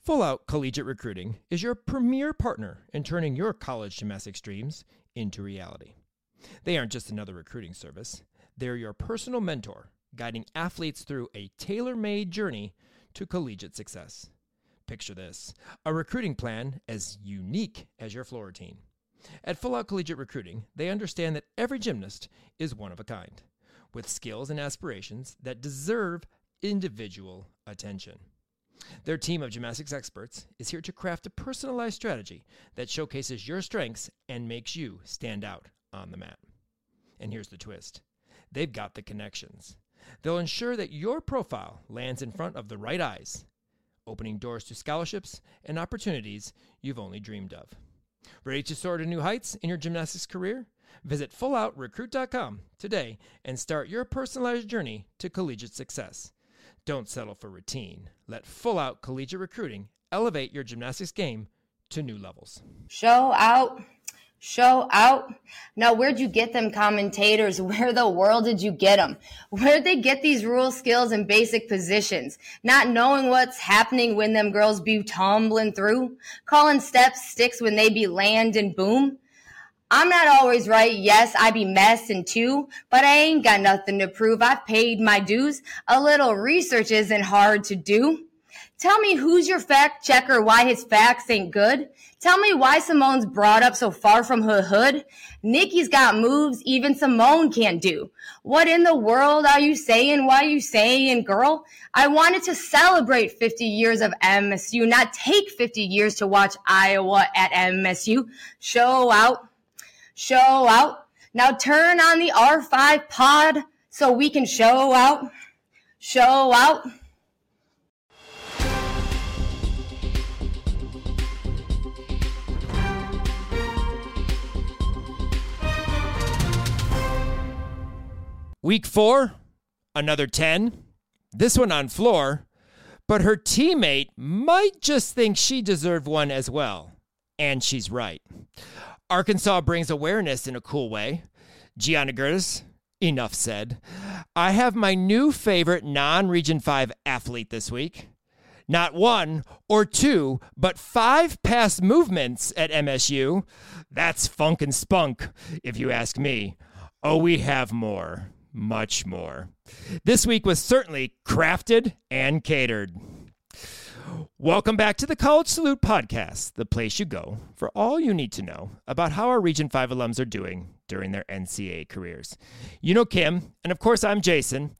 Full Out Collegiate Recruiting is your premier partner in turning your college gymnastics dreams into reality. They aren't just another recruiting service, they're your personal mentor, guiding athletes through a tailor made journey to collegiate success. Picture this a recruiting plan as unique as your floor routine. At Full Out Collegiate Recruiting, they understand that every gymnast is one of a kind, with skills and aspirations that deserve individual attention. Their team of gymnastics experts is here to craft a personalized strategy that showcases your strengths and makes you stand out on the mat. And here's the twist they've got the connections. They'll ensure that your profile lands in front of the right eyes, opening doors to scholarships and opportunities you've only dreamed of. Ready to soar to new heights in your gymnastics career? Visit fulloutrecruit.com today and start your personalized journey to collegiate success. Don't settle for routine. Let Full Out Collegiate Recruiting elevate your gymnastics game to new levels. Show out. Show out. Now, where'd you get them commentators? Where the world did you get them? Where'd they get these rule skills and basic positions? Not knowing what's happening when them girls be tumbling through? Calling steps sticks when they be land and boom? I'm not always right. Yes, I be messing too, but I ain't got nothing to prove. I've paid my dues. A little research isn't hard to do. Tell me who's your fact checker, why his facts ain't good. Tell me why Simone's brought up so far from her hood. Nikki's got moves even Simone can't do. What in the world are you saying? Why are you saying, girl? I wanted to celebrate 50 years of MSU, not take 50 years to watch Iowa at MSU. Show out show out. Now turn on the R5 pod so we can show out. Show out. Week four, another 10. This one on floor, but her teammate might just think she deserved one as well. And she's right. Arkansas brings awareness in a cool way. Gianna Gerdes, enough said. I have my new favorite non Region 5 athlete this week. Not one or two, but five pass movements at MSU. That's funk and spunk, if you ask me. Oh, we have more, much more. This week was certainly crafted and catered. Welcome back to the College Salute Podcast, the place you go for all you need to know about how our Region 5 alums are doing during their NCAA careers. You know Kim, and of course I'm Jason,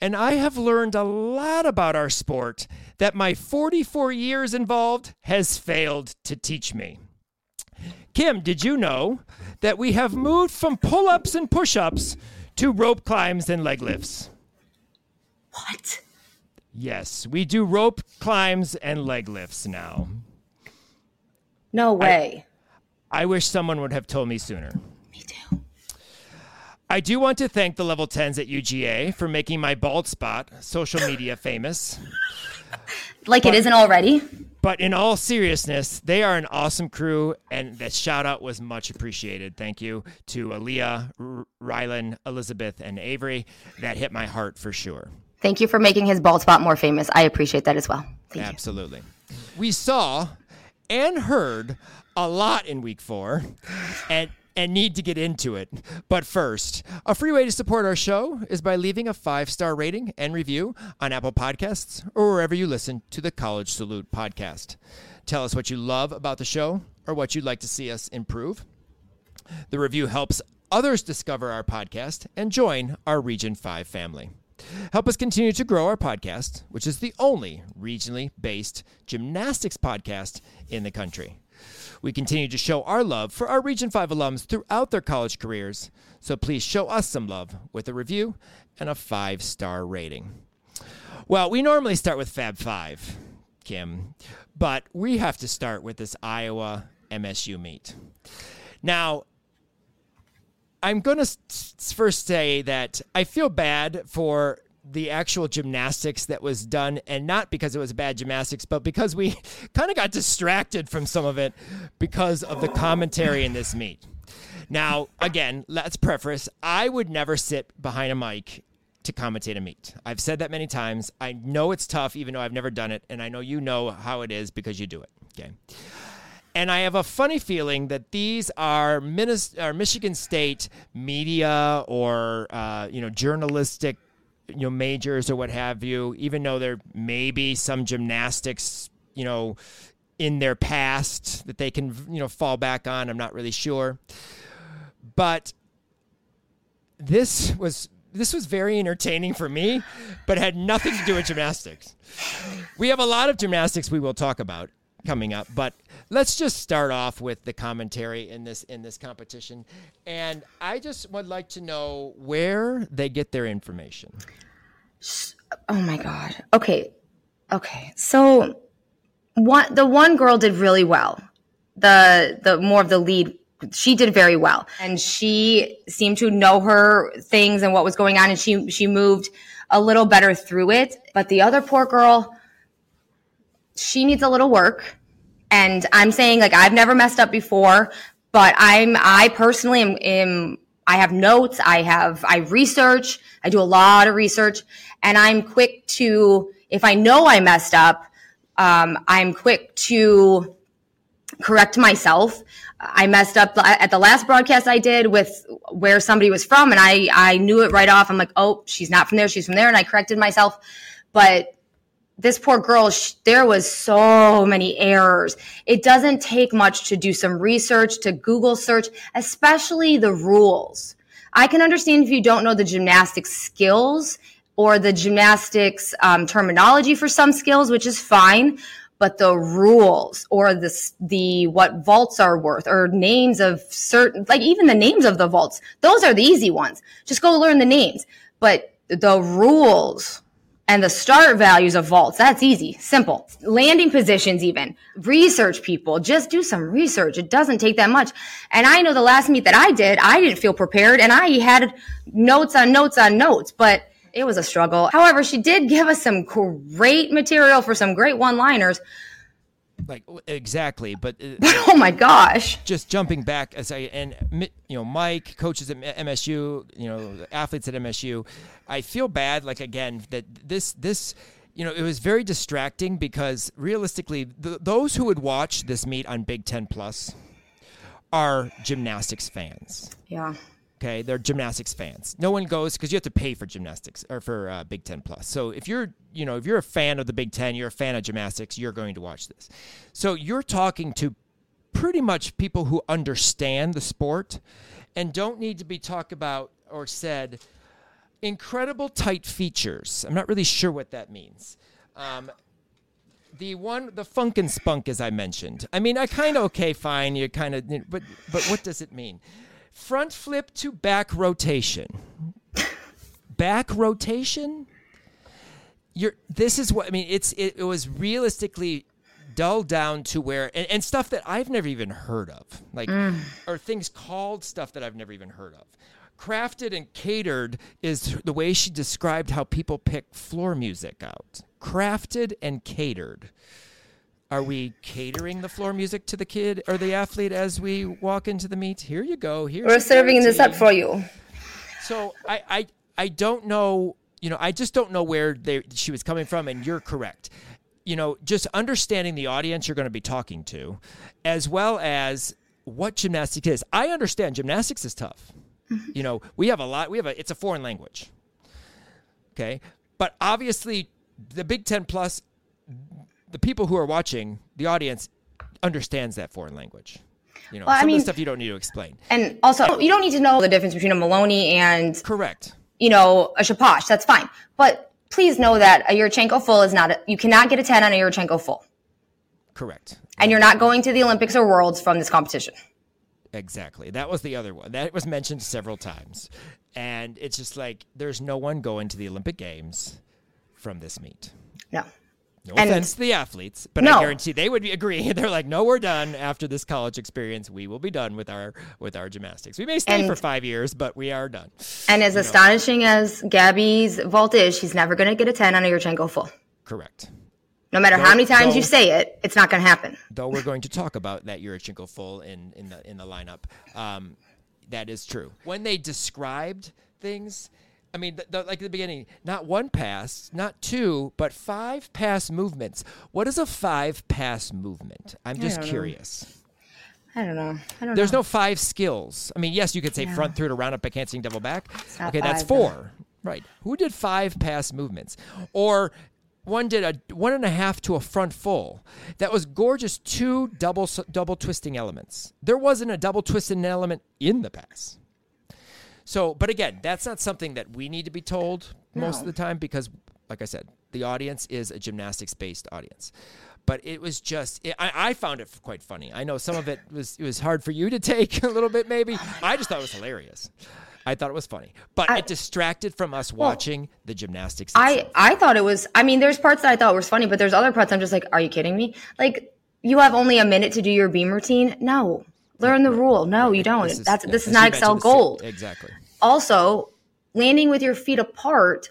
and I have learned a lot about our sport that my 44 years involved has failed to teach me. Kim, did you know that we have moved from pull ups and push ups to rope climbs and leg lifts? What? Yes, we do rope climbs and leg lifts now. No way. I, I wish someone would have told me sooner. Me too. I do want to thank the level 10s at UGA for making my bald spot social media famous. Like but, it isn't already. But in all seriousness, they are an awesome crew, and that shout out was much appreciated. Thank you to Aaliyah, R- Rylan, Elizabeth, and Avery. That hit my heart for sure. Thank you for making his bald spot more famous. I appreciate that as well. Thank Absolutely. You. We saw and heard a lot in week four and and need to get into it. But first, a free way to support our show is by leaving a five star rating and review on Apple Podcasts or wherever you listen to the College Salute podcast. Tell us what you love about the show or what you'd like to see us improve. The review helps others discover our podcast and join our Region 5 family. Help us continue to grow our podcast, which is the only regionally based gymnastics podcast in the country. We continue to show our love for our Region 5 alums throughout their college careers, so please show us some love with a review and a five star rating. Well, we normally start with Fab 5, Kim, but we have to start with this Iowa MSU meet. Now, I'm going to first say that I feel bad for the actual gymnastics that was done, and not because it was bad gymnastics, but because we kind of got distracted from some of it because of the commentary in this meet. Now, again, let's preface I would never sit behind a mic to commentate a meet. I've said that many times. I know it's tough, even though I've never done it, and I know you know how it is because you do it. Okay. And I have a funny feeling that these are, Minis- Michigan State media or uh, you know journalistic you know majors or what have you. Even though there may be some gymnastics you know in their past that they can you know fall back on. I'm not really sure, but this was this was very entertaining for me, but had nothing to do with gymnastics. We have a lot of gymnastics we will talk about coming up, but let's just start off with the commentary in this in this competition. And I just would like to know where they get their information. Oh my god. Okay. Okay. So one the one girl did really well. The the more of the lead she did very well and she seemed to know her things and what was going on and she she moved a little better through it but the other poor girl she needs a little work and i'm saying like i've never messed up before but i'm i personally am, am i have notes i have i research i do a lot of research and i'm quick to if i know i messed up um, i'm quick to correct myself. I messed up at the last broadcast I did with where somebody was from, and I I knew it right off. I'm like, oh, she's not from there, she's from there, and I corrected myself. But this poor girl, there was so many errors. It doesn't take much to do some research, to Google search, especially the rules. I can understand if you don't know the gymnastics skills or the gymnastics um, terminology for some skills, which is fine but the rules or the the what vaults are worth or names of certain like even the names of the vaults those are the easy ones just go learn the names but the rules and the start values of vaults. That's easy. Simple. Landing positions even. Research people. Just do some research. It doesn't take that much. And i know the last meet that i did i didn't feel prepared and i had notes on notes on notes but it was a struggle. However, she did give us some great material for some great one-liners. Like exactly, but uh, oh my gosh! Just jumping back as I and you know Mike, coaches at MSU, you know athletes at MSU. I feel bad, like again, that this this you know, it was very distracting because realistically, those who would watch this meet on Big Ten Plus are gymnastics fans. Yeah. Okay, they're gymnastics fans. No one goes because you have to pay for gymnastics or for uh, Big Ten Plus. So if you're, you know, if you're a fan of the Big Ten, you're a fan of gymnastics, you're going to watch this. So you're talking to pretty much people who understand the sport and don't need to be talked about or said incredible tight features. I'm not really sure what that means. Um, the one, the funk and spunk, as I mentioned. I mean, I kind of okay, fine. You kind of, but but what does it mean? Front flip to back rotation. back rotation? You're this is what I mean, it's it, it was realistically dulled down to where and, and, stuff that I've never even heard of. Like mm. or things called stuff that I've never even heard of. Crafted and catered is the way she described how people pick floor music out. Crafted and catered. Are we catering the floor music to the kid or the athlete as we walk into the meet? Here you go. Here We're serving this up for you. So I, I I don't know. You know, I just don't know where they, she was coming from, and you're correct. You know, just understanding the audience you're going to be talking to, as well as what gymnastics is. I understand gymnastics is tough. Mm-hmm. You know, we have a lot. We have a. It's a foreign language. Okay, but obviously, the Big Ten Plus the people who are watching, the audience, understands that foreign language. You know, well, some I mean, of the stuff you don't need to explain. And also, you don't need to know the difference between a Maloney and correct. You know, a Shaposh. That's fine, but please know that a Yurchenko full is not. A, you cannot get a ten on a Yurchenko full. Correct. And you're not going to the Olympics or Worlds from this competition. Exactly. That was the other one. That was mentioned several times. And it's just like there's no one going to the Olympic Games from this meet. No. No and offense to the athletes, but no. I guarantee they would agree. They're like, no, we're done after this college experience. We will be done with our with our gymnastics. We may stay and, for five years, but we are done. And as you astonishing know. as Gabby's vault is, she's never going to get a ten on a Yurchenko full. Correct. No matter though, how many times though, you say it, it's not going to happen. Though we're going to talk about that Yurchenko full in in the in the lineup. Um, that is true. When they described things, I mean, the, the, like the beginning, not one pass, not two, but five pass movements. What is a five pass movement? I'm just don't know. curious. I don't know. I don't There's know. no five skills. I mean, yes, you could say Yeah. front through to round up back handstand double back. Okay, that's five, though. four. Right. Who did five pass movements? Or one did a one and a half to a front full. That was gorgeous. Two double double twisting elements. There wasn't a double twisting element in the pass. So, but again, that's not something that we need to be told most of the time because, like I said, the audience is a gymnastics based audience. But it was just, it, I, I found it quite funny. I know some of it was it was hard for you to take a little bit, maybe. I just thought it was hilarious. I thought it was funny, but I- it distracted from us watching the gymnastics. I I thought it was. I mean, there's parts that I thought was funny, but there's other parts I'm just like, are you kidding me? Like, you have only a minute to do your beam routine. No, learn the rule. No, you don't. This is- That's this is not Excel Gold. Exactly. Also, landing with your feet apart.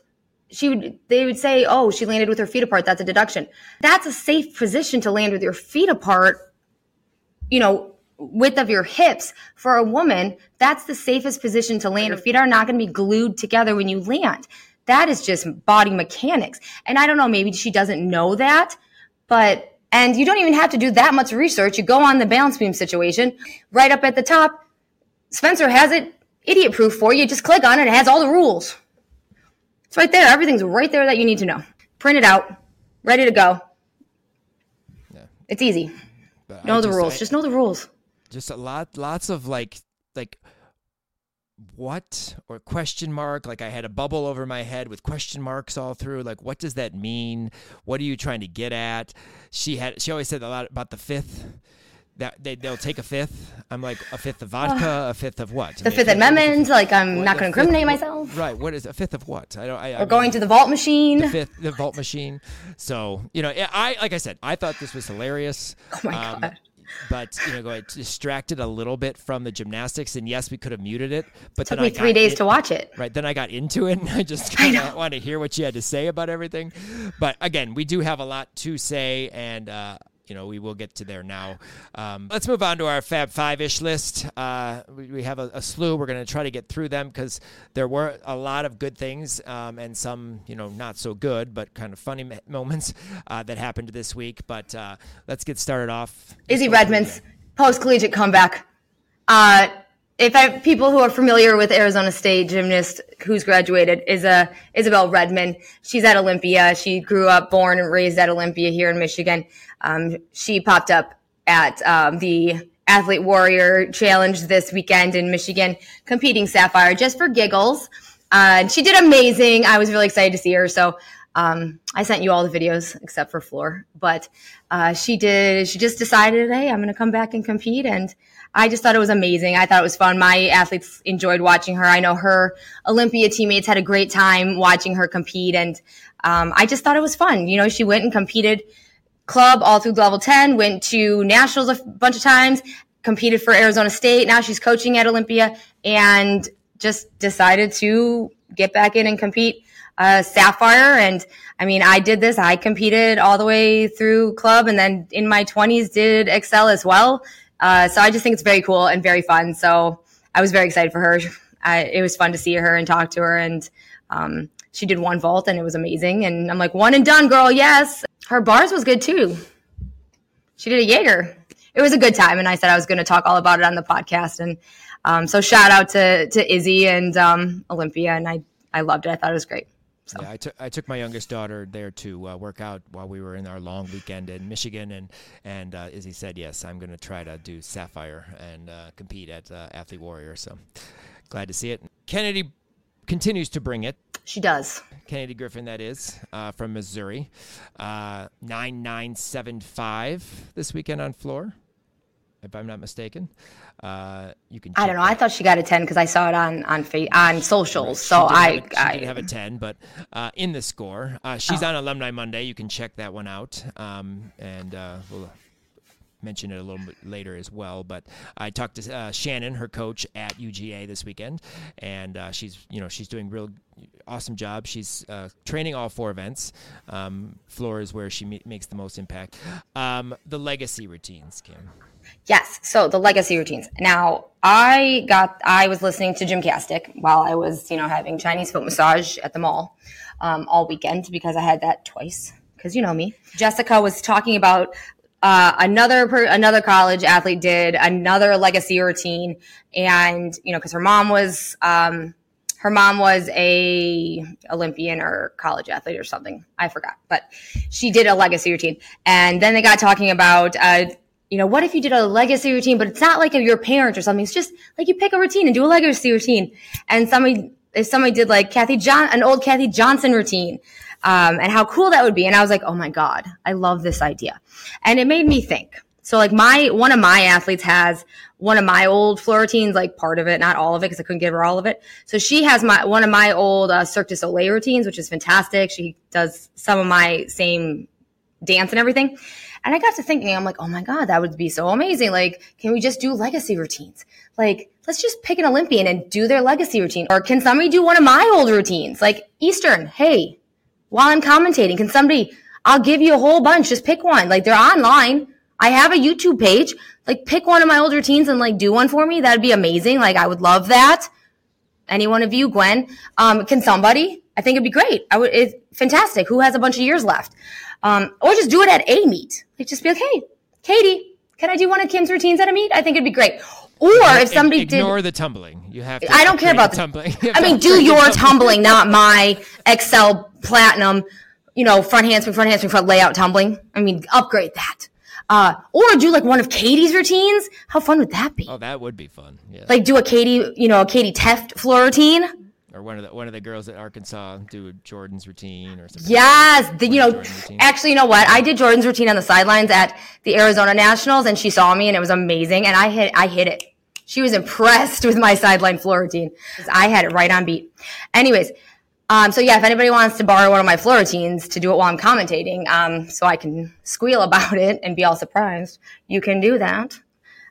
She would. They would say, "Oh, she landed with her feet apart. That's a deduction." That's a safe position to land with your feet apart. You know, width of your hips for a woman. That's the safest position to land. Her feet are not going to be glued together when you land. That is just body mechanics. And I don't know. Maybe she doesn't know that, but and you don't even have to do that much research. You go on the balance beam situation right up at the top. Spencer has it idiot proof for you. Just click on it. It has all the rules. It's right there. Everything's right there that you need to know. Print it out. Ready to go. Yeah. It's easy. But I Know the just- rules. I- Just know the rules. just a lot lots of like like what or question mark? Like i had a bubble over my head with question marks all through like what does that mean? What are you trying to get at? She had she always said a lot about the fifth that they, they'll take a fifth. I'm like a fifth of vodka a fifth of what? I The mean, Fifth Amendment. Like I'm what- not going to incriminate myself. right what is a fifth of what? I don't i, I We're mean, going to the vault machine. the fifth the vault machine. So you know i like i said i thought this was hilarious. Oh my um, God. But you know, go it distracted a little bit from the gymnastics, and yes, we could have muted it. But Took then me three got days in- to watch it. Right then, I got into it, and I just kind of want to hear what you had to say about everything. But again, we do have a lot to say, and uh, you know, we will get to there now. Um, let's move on to our Fab Five ish list. Uh, we, we have a, a slew. We're going to try to get through them because there were a lot of good things um, and some, you know, not so good, but kind of funny mo- moments uh, that happened this week. But uh, let's get started off. Izzy Redmond's post collegiate comeback. If I, people who are familiar with Arizona State gymnast who's graduated is uh, Isabel Redmond. She's at Olympia. She grew up, born, and raised at Olympia here in Michigan. Um, she popped up at um, the Athlete Warrior Challenge this weekend in Michigan, competing Sapphire just for giggles. Uh, and she did amazing. I was really excited to see her. So um, I sent you all the videos except for Floor, but uh, she did. She just decided, hey, I'm going to come back and compete, and I just thought it was amazing. I thought it was fun. My athletes enjoyed watching her. I know her Olympia teammates had a great time watching her compete, and um, I just thought it was fun. You know, she went and competed club all through level 10, went to nationals a bunch of times, competed for Arizona State. Now she's coaching at Olympia and just decided to get back in and compete uh, Sapphire. And I mean, I did this. I competed all the way through club and then in my 20s did Excel as well. Uh, so I just think it's very cool and very fun. So I was very excited for her. I, it was fun to see her and talk to her. And um, she did one vault and it was amazing. And I'm like, one and done, girl. Yes. Her bars was good too. She did a Jaeger. It was a good time. And I said I was going to talk all about it on the podcast. And um, so shout out to, to Izzy and um, Olympia. And I, I loved it. I thought it was great. So. Yeah, I took I took my youngest daughter there to uh, work out while we were in our long weekend in Michigan, and and uh, Izzy said yes, I'm going to try to do Sapphire and uh, compete at uh, Athlete Warrior. So glad to see it. Kennedy continues to bring it. She does. Kennedy Griffin, that is, uh, from Missouri, uh, nine nine seven five this weekend on floor, if I'm not mistaken. Uh, you can. I don't know. I thought she got a 10 because I saw it on, on, fa- on socials. So I, have a, she I did have a 10, but uh, in the score. Uh, she's on Alumni Monday. You can check that one out. Um, and uh, we'll mention it a little bit later as well. But I talked to uh, Shannon, her coach at UGA this weekend, and uh, she's you know she's doing real awesome job. She's uh, training all four events. Um, floor is where she me- makes the most impact. Um, the legacy routines, Kim. Yes. So the legacy routines. Now, I got, I was listening to Gymcastic while I was, you know, having Chinese foot massage at the mall um, all weekend because I had that twice. Because you know me. Jessica was talking about uh, another per, another college athlete did another legacy routine, and you know, because her mom was um, her mom was a Olympian or college athlete or something. I forgot, but she did a legacy routine, and then they got talking about. Uh, you know, what if you did a legacy routine, but it's not like your parent or something. It's just like you pick a routine and do a legacy routine. And somebody, if somebody did like Kathy John, an old Kathy Johnson routine, um, and how cool that would be. And I was like, oh my God, I love this idea. And it made me think. So like my, one of my athletes has one of my old floor routines, like part of it, not all of it, because I couldn't give her all of it. So she has my, one of my old uh, Cirque du Soleil routines, which is fantastic. She does some of my same dance and everything. And I got to thinking, I'm like, oh my God, that would be so amazing. Like, can we just do legacy routines? Like, let's just pick an Olympian and do their legacy routine. Or can somebody do one of my old routines? Like Eastern, hey, while I'm commentating, can somebody, I'll give you a whole bunch. Just pick one. Like they're online. I have a YouTube page. Like pick one of my old routines and like do one for me. That'd be amazing. Like I would love that. Any one of you, Gwen, um, can somebody? I think it'd be great. I would, it's fantastic. Who has a bunch of years left? Um, or just do it at a meet. Like just be like, hey, Katie, can I do one of Kim's routines at a meet? I think it'd be great. Or if somebody ignore did, the tumbling. You have. To I don't care about the tumbling. I mean, do your tumbling, not my Excel Platinum. You know, front handspring, front handspring, front layout tumbling. I mean, upgrade that. Uh, or do like one of Katie's routines. How fun would that be? Oh, that would be fun. Yeah. Like do a Katie, you know, a Katie Teft floor routine. Or one of the one of the girls at Arkansas do Jordan's routine or something. Yes, the, you know, actually, you know what? I did Jordan's routine on the sidelines at the Arizona Nationals, and she saw me, and it was amazing. And I hit, I hit it. She was impressed with my sideline floor routine. I had it right on beat. Anyways, um, so yeah, if anybody wants to borrow one of my floor routines to do it while I'm commentating, um, so I can squeal about it and be all surprised, you can do that.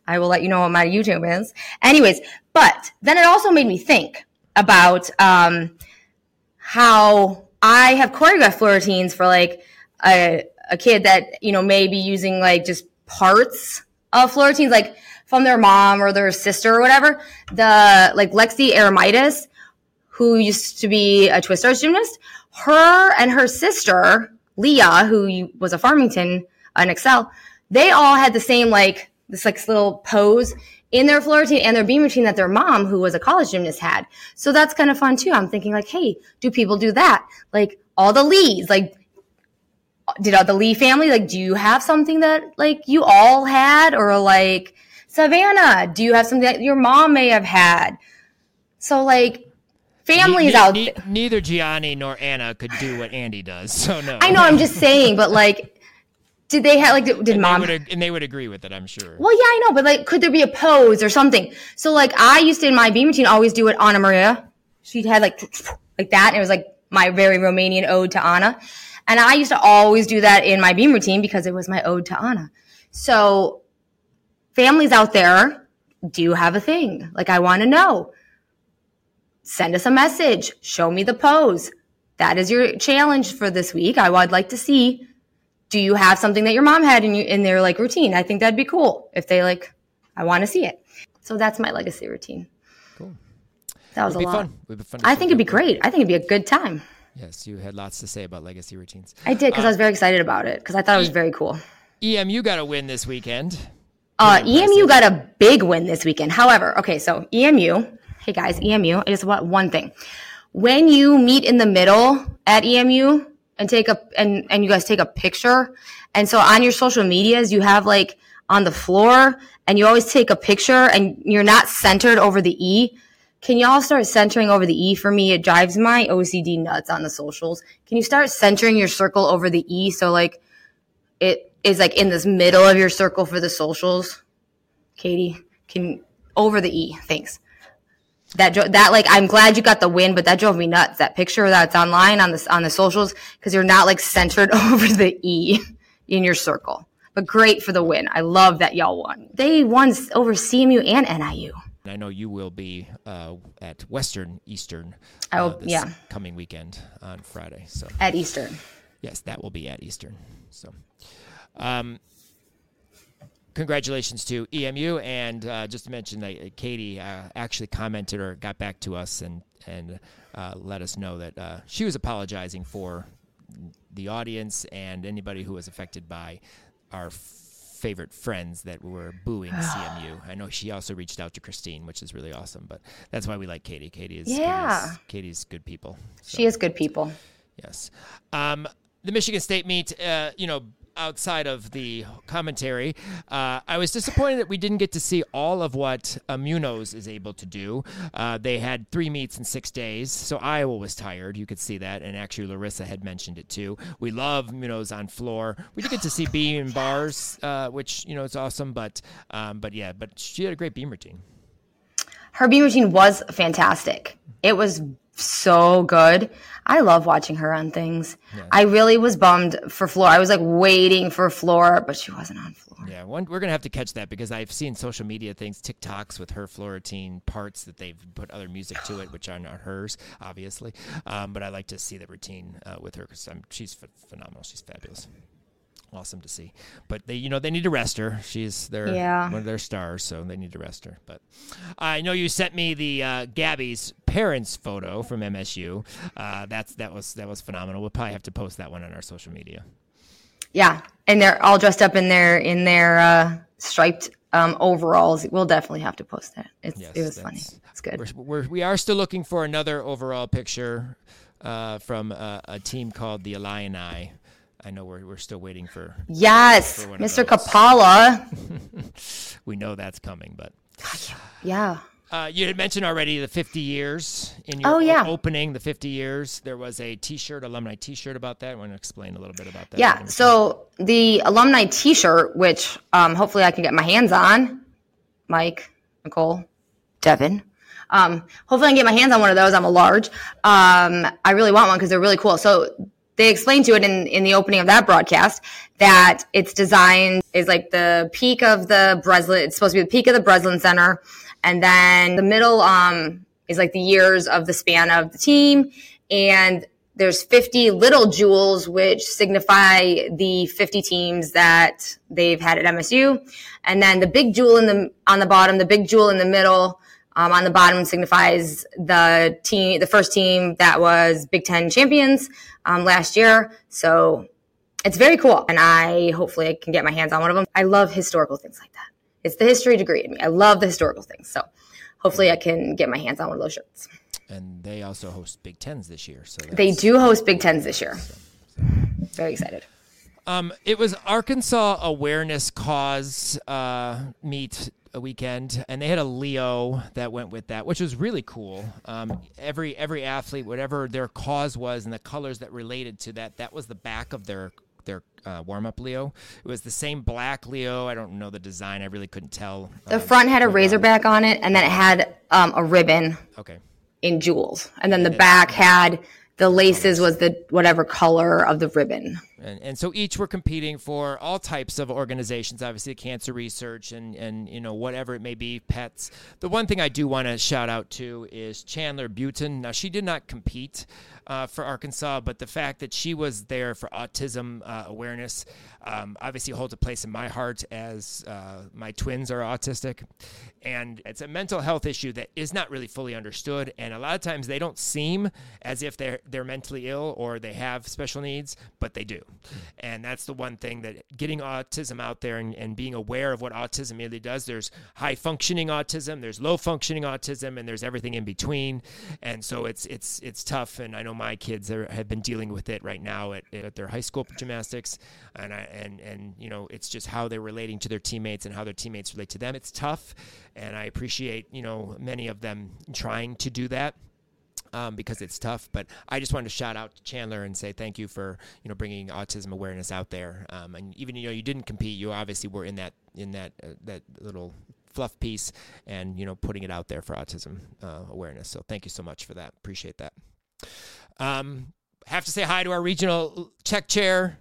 I will let you know what my YouTube is. Anyways, but then it also made me think about um, how I have choreographed floor routines for like a, a kid that you know may be using like just parts of floor routines, like from their mom or their sister or whatever. The like Lexi Aramitis, who used to be a Twistars gymnast, her and her sister Leah, who was a Farmington an Excel, they all had the same like this like little pose in their floor routine and their beam routine that their mom, who was a college gymnast, had. So that's kind of fun too. I'm thinking like, hey, do people do that? Like all the Lees, like did all the Lee family, like, do you have something that like you all had or like Savannah, do you have something that your mom may have had? So like families ne- out ne- Neither Gianni nor Anna could do what Andy does. So no. I know, I'm just saying, but like, did they have like did, did and mom? They would, and they would agree with it, I'm sure. Well, yeah, I know, but like, could there be a pose or something? So like, I used to in my beam routine always do it Anna Maria. She had like like that, and it was like my very Romanian ode to Anna. And I used to always do that in my beam routine because it was my ode to Anna. So families out there, do you have a thing? Like, I want to know. Send us a message. Show me the pose. That is your challenge for this week. I would like to see. Do you have something that your mom had in you in their like routine? I think that'd be cool if they like. I want to see it. So that's my legacy routine. Cool. That was Would a be lot. fun. Would be fun. I think it'd be great. I think it'd be a good time. Yes, you had lots to say about legacy routines. I did because I was very excited about it because I thought it was very cool. EMU got a win this weekend. Uh, EMU got a big win this weekend. However, okay, so EMU, hey guys, EMU, I just want one thing. When you meet in the middle at EMU and take a and and you guys take a picture, and so on your social medias you have like on the floor, and you always take a picture, and you're not centered over the E. Can y'all start centering over the E for me? It drives my OCD nuts on the socials. Can you start centering your circle over the E so like it is like in this middle of your circle for the socials? Katie, can over the E. Thanks. That that like I'm glad you got the win, but that drove me nuts. That picture that's online on the on the socials because you're not like centered over the E in your circle. But great for the win. I love that y'all won. They won over CMU and NIU. I know you will be uh, at Western Eastern. Will, uh, this yeah. coming weekend on Friday. So At Eastern. yes, that will be at Eastern. So, um, congratulations to EMU, and uh, just to mention that uh, Katie uh, actually commented or got back to us and and uh, let us know that uh, she was apologizing for the audience and anybody who was affected by our f- favorite friends that were booing CMU. I know she also reached out to Christine, which is really awesome. But that's why we like Katie. Katie is Yeah. Katie's, Katie's good people. So. She is good people. Yes. Um, the Michigan State meet, uh, you know, outside of the commentary, uh, I was disappointed that we didn't get to see all of what Munoz is able to do. Uh, they had three meets in six days, so Iowa was tired. You could see that, and actually Larissa had mentioned it too. We love Munoz on floor. We did get to see beam bars, uh, which you know is awesome, but um, but yeah, but she had a great beam routine. Her beam routine was fantastic. It was so good. I love watching her on things. I really was bummed for Floor. I was like waiting for Floor, but she wasn't on Floor. Yeah, one, we're gonna have to catch that because I've seen social media things, TikToks with her Floratine parts that they've put other music to it, which are not hers, obviously. Um, but I like to see the routine uh, with her because she's ph- phenomenal. She's fabulous, awesome to see. But they, you know, they need to rest her. She's their Yeah. one of their stars, so they need to rest her. But I know you sent me the uh, Gabby's parents photo from MSU. Uh, that's that was that was phenomenal. We'll probably have to post that one on our social media. Yeah, and they're all dressed up in their in their uh, striped um, overalls. We'll definitely have to post that. It's, Yes, it was funny. It's good. We're, we're, we are still looking for another overall picture uh, from a, a team called the Illini. I know we're, we're still waiting for. Yes, for Mr. Kapala. We know that's coming, but Yeah. uh, you had mentioned already the 50 years in your Oh, yeah. opening. The 50 years. There was a T-shirt, alumni T-shirt about that. I want to explain a little bit about that. Yeah. So the alumni T-shirt, which um, hopefully I can get my hands on, Mike, Nicole, Devin. Um, hopefully I can get my hands on one of those. I'm a large. Um, I really want one because they're really cool. So they explained to it in, in the opening of that broadcast that it's designed is like the peak of the Breslin. It's supposed to be the peak of the Breslin Center, and then the middle um, is like the years of the span of the team, and there's 50 little jewels which signify the 50 teams that they've had at MSU, and then the big jewel in the on the bottom, the big jewel in the middle. Um, on the bottom signifies the team, the first team that was Big Ten champions um, last year. So it's very cool, and I hopefully I can get my hands on one of them. I love historical things like that. It's the history degree in me. I love the historical things. So hopefully I can get my hands on one of those shirts. and they also host Big Tens this year. So They do host Big Tens this year. Very excited. Um, it was Arkansas Awareness Cause uh, meet a weekend, and they had a Leo that went with that, which was really cool. Um, every every athlete, whatever their cause was, and the colors that related to that, that was the back of their their uh, warm up Leo. It was the same black Leo. I don't know the design. I really couldn't tell. The um, front had a razorback on it, and then it had um, a ribbon Okay. in jewels, and then the back had the laces was the whatever color of the ribbon. and, and so each were competing for all types of organizations obviously cancer research and and you know whatever it may be pets. The one thing i do want to shout out to is chandler butin. Now she did not compete uh, for arkansas but the fact that she was there for autism uh, awareness um, obviously holds a place in my heart as uh, my twins are autistic. And it's a mental health issue that is not really fully understood. And a lot of times they don't seem as if they're they're mentally ill or they have special needs but they do. And that's the one thing that getting autism out there and, and being aware of what autism really does there's high functioning autism there's low functioning autism and there's everything in between. And so it's it's it's tough. And i know my kids are, have been dealing with it right now at, at their high school gymnastics. And I, and and you know it's just how they're relating to their teammates and how their teammates relate to them it's tough and i appreciate you know many of them trying to do that um, because it's tough. But I just wanted to shout out to Chandler and say thank you for you know bringing autism awareness out there. Um, and even you know you didn't compete, you obviously were in that in that uh, that little fluff piece and you know putting it out there for autism uh, awareness. So thank you so much for that. Appreciate that. Um, have to say hi to our regional check chair,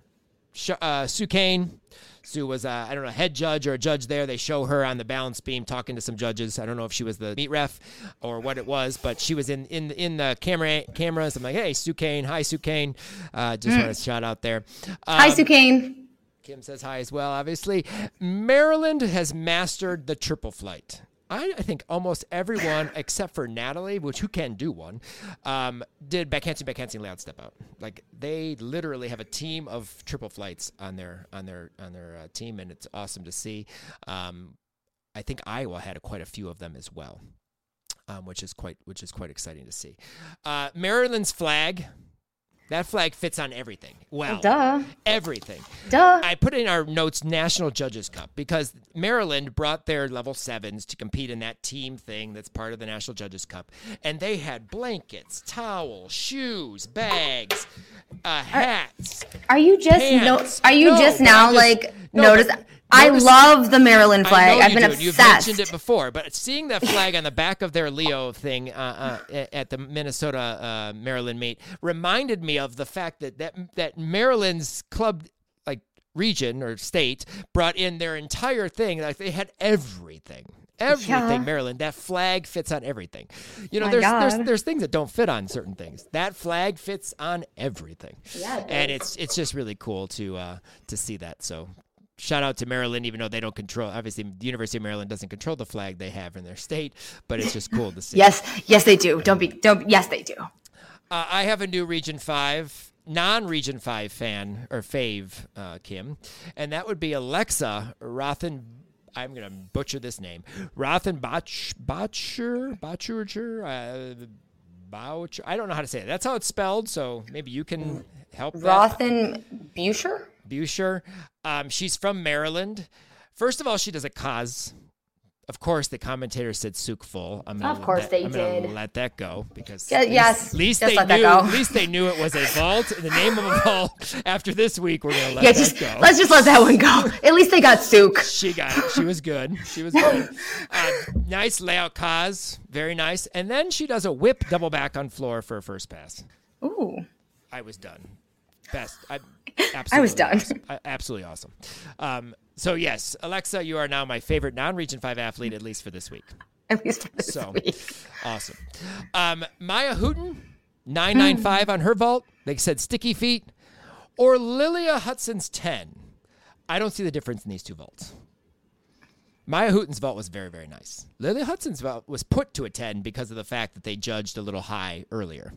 uh, Sue Kane. Sue was, uh, I don't know, head judge or a judge there. They show her on the balance beam talking to some judges. I don't know if she was the meet ref or what it was, but she was in in in the camera cameras. I'm like, hey, Sue Kane, hi Sue Kane. Uh, just want to shout out there. Hi, Um, Sue Kane. Kim says hi as well, obviously. Maryland has mastered the triple flight. I, I think almost everyone except for Natalie, which who can do one, um, did back handspring, backhanding, layout step out. Like they literally have a team of triple flights on their on their on their uh, team, and it's awesome to see. Um, I think Iowa had quite a few of them as well, um, which is quite which is quite exciting to see. Uh, Maryland's flag, that flag fits on everything. Well, Duh. everything. Duh. I put in our notes National Judges Cup because Maryland brought their level sevens to compete in that team thing that's part of the National Judges Cup. And they had blankets, towels, shoes, bags, uh, hats. Are you just no? Are you No, just now just- like no, notice? but I love the Maryland flag. I've been do. obsessed. You've mentioned it before, but seeing that flag on the back of their Leo thing uh, uh, at the Minnesota uh, Maryland meet reminded me of the fact that that, that Maryland's club like region or state brought in their entire thing. Like they had everything. Everything, Yeah. Maryland. That flag fits on everything. You know, My there's, there's God. there's things that don't fit on certain things. That flag fits on everything. Yeah, it and does. it's it's just really cool to uh, to see that. So shout out to Maryland, even though they don't control. Obviously, the University of Maryland doesn't control the flag they have in their state, but it's just cool to see. Yes, yes, they do. Don't be. Don't. Yes, they do. Uh, I have a new Region Five, non-Region Five fan or fave, uh, Kim, and that would be Alexa Rothen. I'm gonna butcher this name. Rothen Botch Botcher Botcher uh, Boucher. I don't know how to say it. That's how it's spelled. So maybe you can help. that. Busher. Um, she's from Maryland. First of all, she does a cause. Of course, the commentator said Tsuk full. I'm gonna Of course let, they I'm did. let that go because Yeah, least, yes, at least they let that knew. go. At least they knew it was a vault in the name of a vault. After this week, we're gonna let Yeah, that just go. let's just let that one go. At least they got Tsuk. She got it. She was good. She was good. Uh, nice layout cause. Very nice. And then she does a whip double back on floor for a first pass. Ooh. I was done. Best. I, absolutely I was done. awesome. Absolutely awesome. Um, so yes, Alexa, you are now my favorite non-Region Five athlete, at least for this week. At least for this So week. awesome. Um, Maya Hooten, nine nine five on her vault. They said sticky feet, or Lilia Hudson's ten. I don't see the difference in these two vaults. Maya Hooten's vault was very, very nice. Lily Hudson's vault was put to a 10 because of the fact that they judged a little high earlier.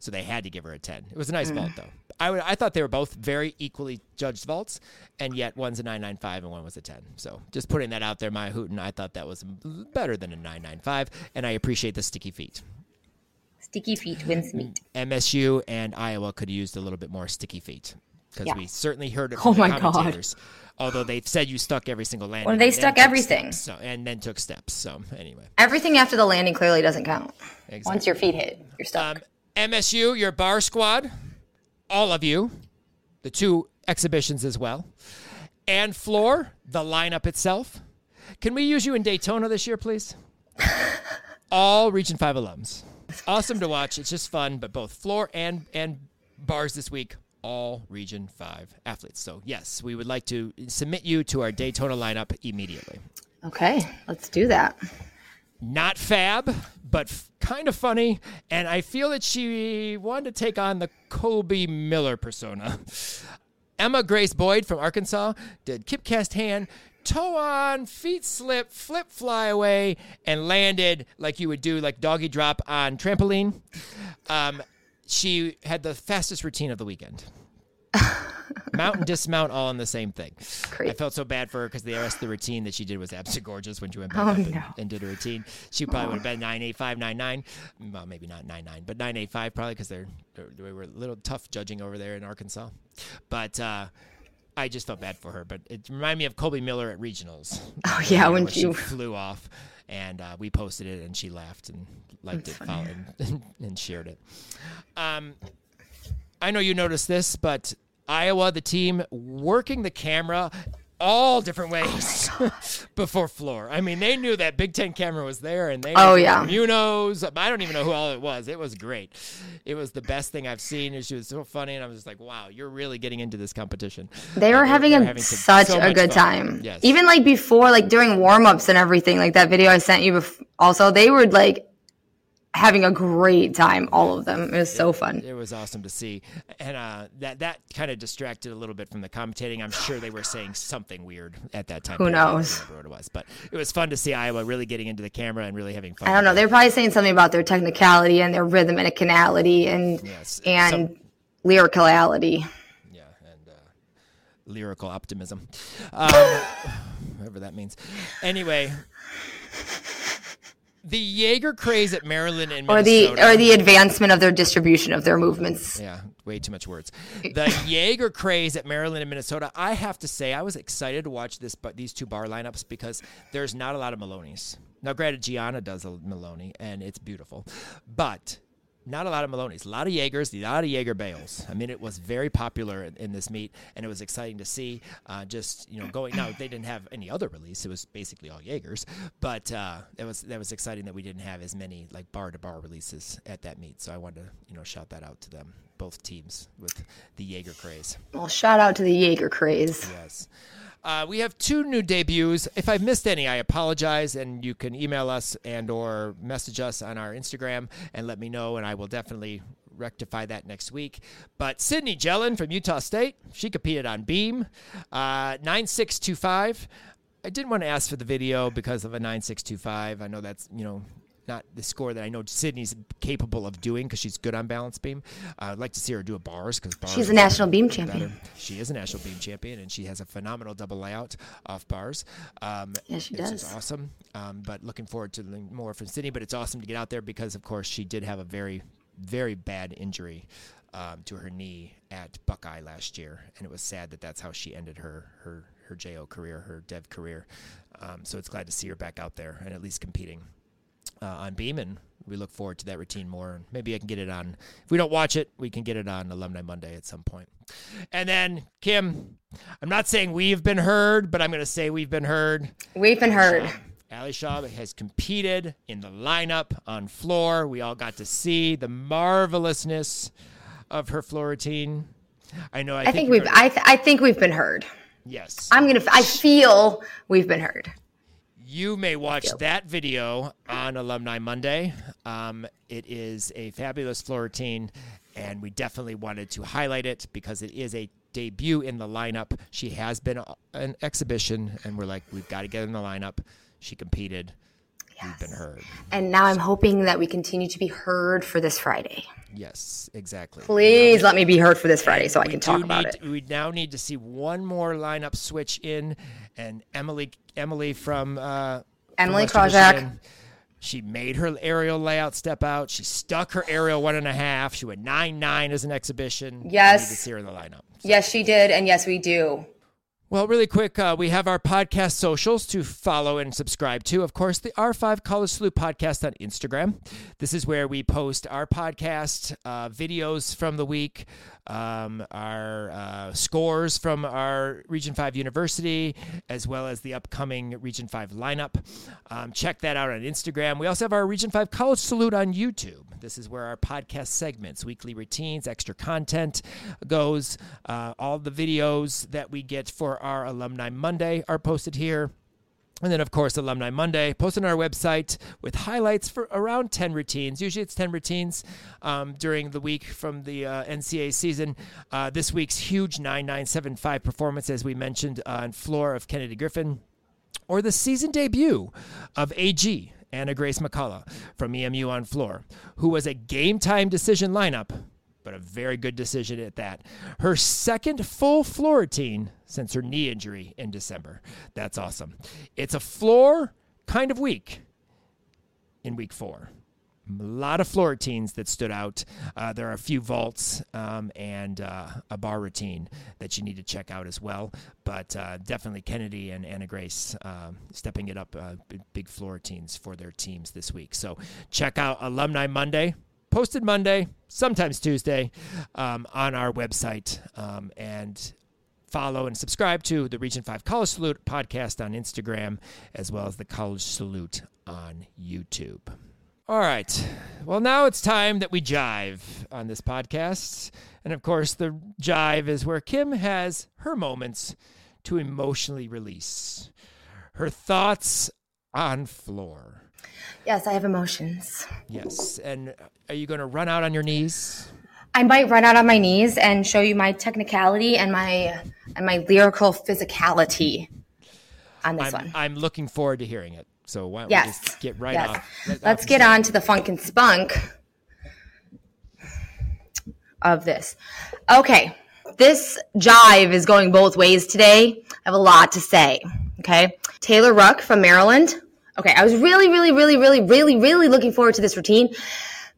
So they had to give her a 10. It was a nice vault, mm. though. I, would, I thought they were both very equally judged vaults, and yet one's a 995 and one was a 10. So just putting that out there, Maya Hooten, I thought that was better than a 995, and I appreciate the sticky feet. Sticky feet wins meat. MSU mm. and Iowa could have used a little bit more sticky feet because Yeah. we certainly heard it Oh from the my God. Although they said you stuck every single landing. Well, they stuck everything. steps, so, and then took steps. So anyway, Everything after the landing clearly doesn't count. Exactly. Once your feet hit, you're stuck. um, MSU, your bar squad, all of you, the two exhibitions as well, and floor, the lineup itself. Can we use you in Daytona this year, please? all Region Five alums. Awesome to watch. It's just fun, but both floor and and bars this week, all Region Five athletes. So yes, we would like to submit you to our Daytona lineup immediately. okay, let's do that. not fab, but f- kind of funny. And I feel that she wanted to take on the Colby Miller persona. Emma Grace Boyd from Arkansas did kip cast hand, toe on, feet slip, flip fly away, and landed like you would do like doggy drop on trampoline. Um, she had the fastest routine of the weekend. Mount and dismount all in the same thing. Great. I felt so bad for her because the rest of the routine that she did was absolutely gorgeous when she went back Oh, up and, no. and did a routine. She probably would have been 985, 99. Well, maybe not 99, but 985 probably because they're, they were a little tough judging over there in Arkansas. But uh, I just felt bad for her. But it reminded me of Colby Miller at regionals. Oh yeah, when she flew off, and uh, we posted it, and she laughed and liked it, followed, and, and shared it. Um, I know you noticed this, but Iowa, the team working the camera all different oh ways before floor. I mean, they knew that Big Ten camera was there, and they Oh, yeah. Munoz. I don't even know who all it was. It was great. It was the best thing I've seen. and She was so funny, and I was just like, "Wow, you're really getting into this competition." They were having they're a, having such so a good fun. time. Yes. Even like before, like during warm ups and everything, like that video I sent you. Bef- also, they were like having a great time. All of them. It was so fun. It was awesome to see, and uh, that that kind of distracted a little bit from the commentating. I'm sure they were saying something weird at that time. Who but I don't knows? what it was, but it was fun to see Iowa really getting into the camera and really having fun. I don't know. They're probably saying something about their technicality and their rhythm and a canality and Yes. and Some- lyricality. Yeah, and uh, lyrical optimism, um, whatever that means. Anyway, the Jaeger craze at Maryland and Or the Minnesota. or the advancement of their distribution of their movements. Yeah, way too much words. The Jaeger craze at Maryland and Minnesota. I have to say, I was excited to watch this, but these two bar lineups because there's not a lot of Maloney's. Now, granted, Gianna does a Maloney, and it's beautiful, but not a lot of Maloney's. A lot of Jaegers, a lot of Jaeger bales. I mean, it was very popular in, in this meet, and it was exciting to see. Uh, just you know, going now they didn't have any other release. It was basically all Jaegers, but uh, it was that was exciting that we didn't have as many like bar to bar releases at that meet. So I wanted to you know shout that out to them, both teams with the Jaeger craze. Well, shout out to the Jaeger craze. Yes. Uh, we have two new debuts. If I've missed any, I apologize, and you can email us and or message us on our Instagram and let me know, and I will definitely rectify that next week. But Sydney Jellin from Utah State, she competed on beam, uh, 9625. I didn't want to ask for the video because of a 9625. I know that's, you know, not the score that I know Sydney's capable of doing because she's good on balance beam. Uh, I'd like to see her do a bars because bars She's a national beam better. champion. She is a national beam champion, and she has a phenomenal double layout off bars. Um, Yeah, she does. awesome. Um, but looking forward to more from Sydney. But it's awesome to get out there because, of course, she did have a very, very bad injury um, to her knee at Buckeye last year, and it was sad that that's how she ended her her her JO career, her Dev career. Um, so it's glad to see her back out there and at least competing uh, on Beam, and we look forward to that routine more. And maybe I can get it on. If we don't watch it, we can get it on Alumni Monday at some point. And then Kim, I'm not saying we've been heard, but I'm going to say we've been heard. We've been heard. Ali Shaw has competed in the lineup on floor. We all got to see the marvelousness of her floor routine. I know. I, I think we're we've. I, th- I think we've been heard. yes. I'm gonna. I feel we've been heard. You may watch that video on Alumni Monday. Um, it is a fabulous floor routine, and we definitely wanted to highlight it because it is a debut in the lineup. She has been an exhibition, and we're like, we've got to get in the lineup. She competed. We've been heard. And now I'm hoping that we continue to be heard for this Friday. Yes, exactly. Please let me be heard for this Friday so I can talk about need- it. We now need to see one more lineup switch in, and Emily Emily from uh, Emily Krajak. She made her aerial layout step out. She stuck her aerial one and a half. She went nine nine as an exhibition. Yes. to see her in the lineup. Yes, she did, and yes, we do. Well, really quick, uh, we have our podcast socials to follow and subscribe to. Of course, the R5 College Salute podcast on Instagram. This is where we post our podcast, uh, videos from the week, um, our uh, scores from our Region 5 University, as well as the upcoming Region 5 lineup. Um, check that out on Instagram. We also have our Region 5 College Salute on YouTube. This is where our podcast segments, weekly routines, extra content goes. Uh, all the videos that we get for our Alumni Monday are posted here. And then, of course, Alumni Monday, posted on our website with highlights for around 10 routines. Usually it's 10 routines um, during the week from the uh, NCAA season. Uh, this week's huge 9975 performance, as we mentioned, uh, on floor of Kennedy Griffin or the season debut of AG, Anna Grace McCullough from EMU on floor, who was a game time decision lineup, but a very good decision at that. Her second full floor routine since her knee injury in December. That's awesome. It's a floor kind of week in week four. A lot of floor routines that stood out. Uh, there are a few vaults um, and uh, a bar routine that you need to check out as well. But uh, definitely Kennedy and Anna Grace um stepping it up, uh, big, floor routines for their teams this week. So check out Alumni Monday, posted Monday, sometimes Tuesday, um, on our website. Um, and follow and subscribe to the Region 5 College Salute podcast on Instagram, as well as the College Salute on YouTube. All right. Well, now it's time that we jive on this podcast. And of course, the jive is where Kim has her moments to emotionally release her thoughts on floor. Yes, I have emotions. Yes. And are you going to run out on your knees? I might run out on my knees and show you my technicality and my and my lyrical physicality on this I'm, one. I'm looking forward to hearing it. So why don't Yes. we just get right yes. off? right Let's off get on to the funk and spunk of this. Okay. This jive is going both ways today. I have a lot to say. Okay. Taylor Ruck from Maryland. Okay. I was really, really, really, really, really, really looking forward to this routine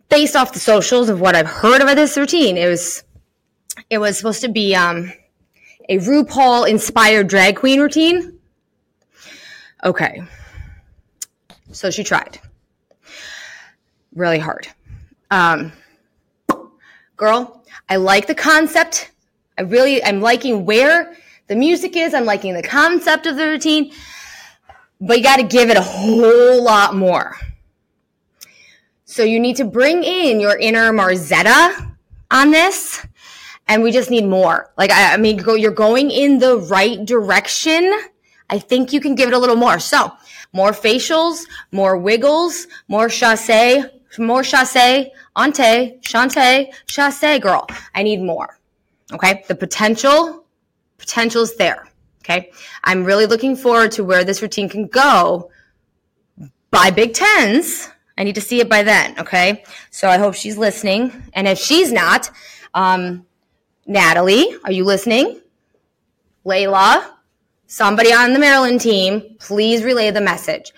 based off the socials of what I've heard about this routine. It was, it was supposed to be, um, a RuPaul inspired drag queen routine. Okay. So she tried really hard. Um, girl, I like the concept. I really, I'm liking where the music is. I'm liking the concept of the routine, but you got to give it a whole lot more. So you need to bring in your inner Marzetta on this, and we just need more. Like, I, I mean, go, you're going in the right direction. I think you can give it a little more. So, more facials, more wiggles, more chasse, more chasse, ante, chante, chasse, girl. I need more. Okay. The potential, potential's there. Okay. I'm really looking forward to where this routine can go by Big Tens. I need to see it by then. Okay. So I hope she's listening. And if she's not, um, Natalie, are you listening? Layla, somebody on the Maryland team, please relay the message.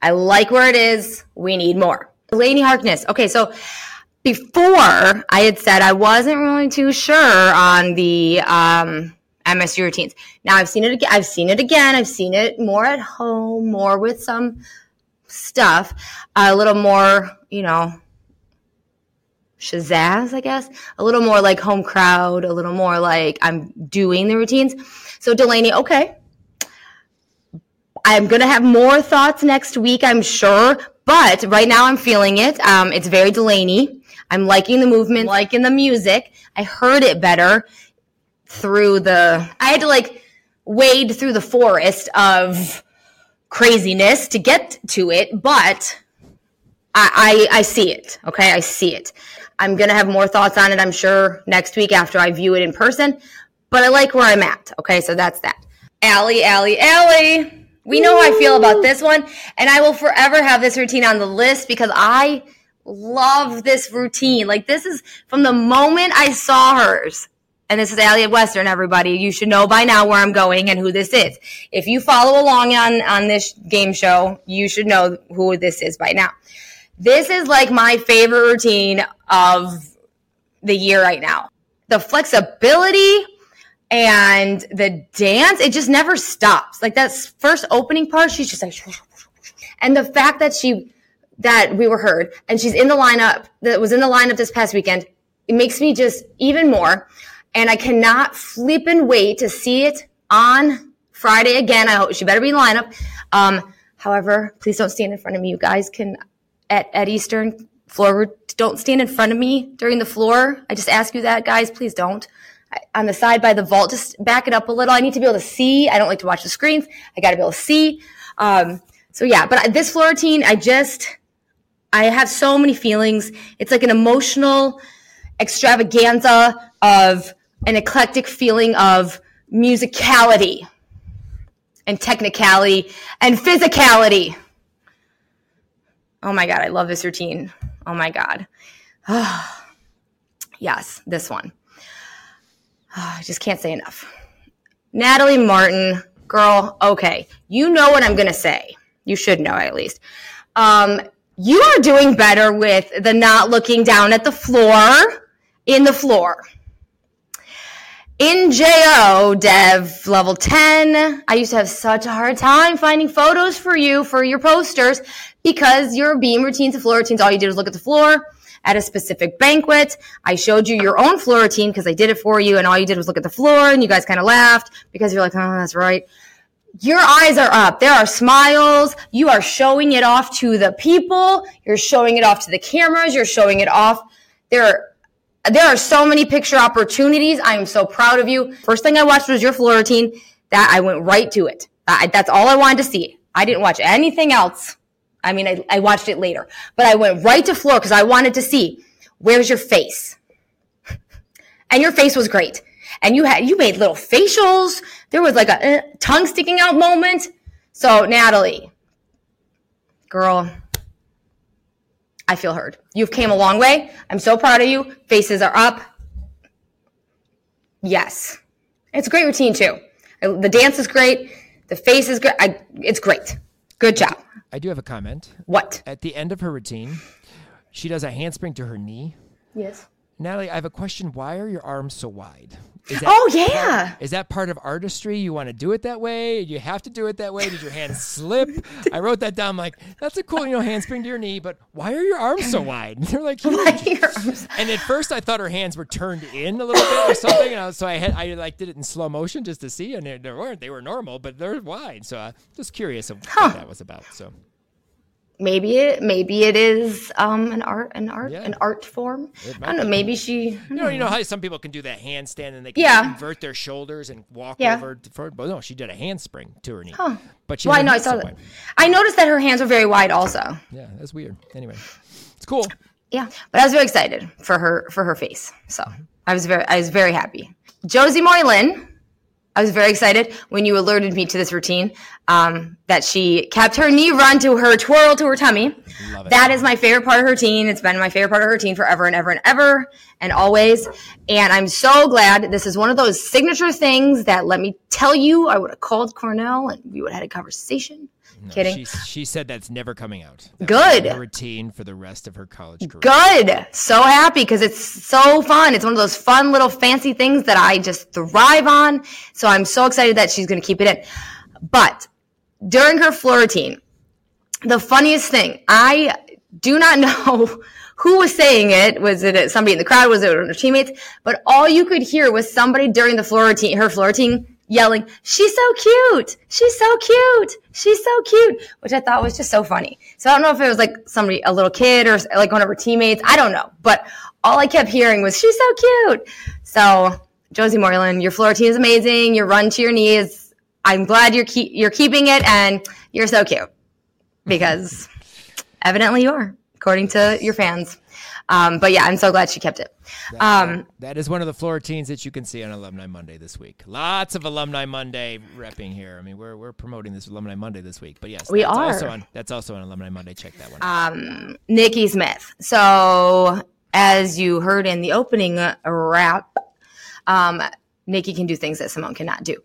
I like where it is. We need more. Delaney Harkness. Okay, so before I had said I wasn't really too sure on the um, MSU routines. Now I've seen it again. I've seen it again. I've seen it more at home, more with some stuff, a little more, you know, shazazz, I guess. A little more like home crowd, a little more like I'm doing the routines. So Delaney, okay. I'm gonna have more thoughts next week, I'm sure. But right now I'm feeling it. Um, it's very Delaney. I'm liking the movement, liking the music. I heard it better through the I had to like wade through the forest of craziness to get to it, but I, I, I see it. Okay, I see it. I'm gonna have more thoughts on it. I'm sure next week after I view it in person. But I like where I'm at. Okay, so that's that. Allie, Allie, Allie. We know how I feel about this one, and I will forever have this routine on the list because I love this routine. Like this is from the moment I saw hers. And this is Allie Western, everybody. You should know by now where I'm going and who this is. If you follow along on, on this game show, you should know who this is by now. This is like my favorite routine of the year right now. The flexibility and the dance, it just never stops. Like that first opening part, she's just like, and the fact that she, that we were heard and she's in the lineup, that was in the lineup this past weekend, it makes me just even more. And I cannot flip and wait to see it on Friday again. I hope she better be in lineup. Um, however, please don't stand in front of me. You guys can at, at Eastern floor, don't stand in front of me during the floor. I just ask you that, guys. Please don't. I, on the side by the vault, just back it up a little. I need to be able to see. I don't like to watch the screens. I got to be able to see. Um, so yeah, but this floor routine, I just, I have so many feelings. It's like an emotional extravaganza of an eclectic feeling of musicality and technicality and physicality. Oh my God, I love this routine. Oh my God. yes, this one. I just can't say enough. Natalie Martin, girl, okay. You know what I'm going to say. You should know at least. Um, you are doing better with the not looking down at the floor in the floor. In JO Dev level 10, I used to have such a hard time finding photos for you for your posters because your beam routines and floor routines, all you did was look at the floor at a specific banquet. I showed you your own floor routine because I did it for you and all you did was look at the floor and you guys kind of laughed because you're like, oh, that's right. Your eyes are up. There are smiles. You are showing it off to the people. You're showing it off to the cameras. You're showing it off. There are there are so many picture opportunities. I am so proud of you. First thing I watched was your floor routine. That I went right to it. I, that's all I wanted to see. I didn't watch anything else. I mean, I, I watched it later, but I went right to floor because I wanted to see where's your face. and your face was great. And you had, you made little facials. There was like a uh, tongue sticking out moment. So Natalie, girl, I feel heard. You've came a long way. I'm so proud of you. Faces are up. Yes. It's a great routine too. The dance is great. The face is good. I, it's great. Good job. I do have a comment. What? At the end of her routine, she does a handspring to her knee. Yes. Natalie, I have a question. Why are your arms so wide? Is that oh yeah. Part, is that part of artistry? You want to do it that way? You have to do it that way. Did your hand slip? I wrote that down. I'm like that's a cool, you know, handspring to your knee. But why are your arms so wide? And they're like, and at first I thought her hands were turned in a little bit or something. And I was, so I had I like did it in slow motion just to see, and they, they weren't. They were normal, but they're wide. So I'm just curious of huh. what that was about. So maybe it maybe it is um, an art an art yeah. an art form. I don't know. Maybe she. You know, you know how some people can do that handstand and they can yeah. invert their shoulders and walk yeah. over. For, but no, she did a handspring to her knee. Huh. But she. Well, I know. I saw that. I noticed that her hands were very wide. Also. Yeah, that's weird. Anyway, it's cool. Yeah, but I was very excited for her for her face. So mm-hmm. I was very I was very happy. Josie Moylan I was very excited when you alerted me to this routine um, that she kept her knee run to her twirl to her tummy. That is my favorite part of her routine. It's been my favorite part of her routine forever and ever and ever and always. And I'm so glad this is one of those signature things that let me tell you, I would have called Cornell and we would have had a conversation no, Kidding. She, she, said that's never coming out. That Good. routine for the rest of her college career. Good. So happy because it's so fun. It's one of those fun little fancy things that I just thrive on. So I'm so excited that she's going to keep it in. But during her floor routine, the funniest thing, I do not know who was saying it. Was it somebody in the crowd? Was it one of her teammates? But all you could hear was somebody during the floor routine, her floor routine, yelling, she's so cute. She's so cute. She's so cute, which I thought was just so funny. So I don't know if it was like somebody, a little kid or like one of her teammates. I don't know, but all I kept hearing was, she's so cute. So Josie Moreland, your floor team is amazing. Your run to your knees. I'm glad you're, keep, you're keeping it and you're so cute because evidently you are according to your fans. Um, but yeah, I'm so glad she kept it. That, um, that is one of the floor teams that you can see on Alumni Monday this week. Lots of Alumni Monday repping here. I mean, we're, we're promoting this Alumni Monday this week. But yes, we are. Also on, that's also on Alumni Monday. Check that one out. Um, Nikki Smith. So as you heard in the opening rap, um, Nikki can do things that Simone cannot do.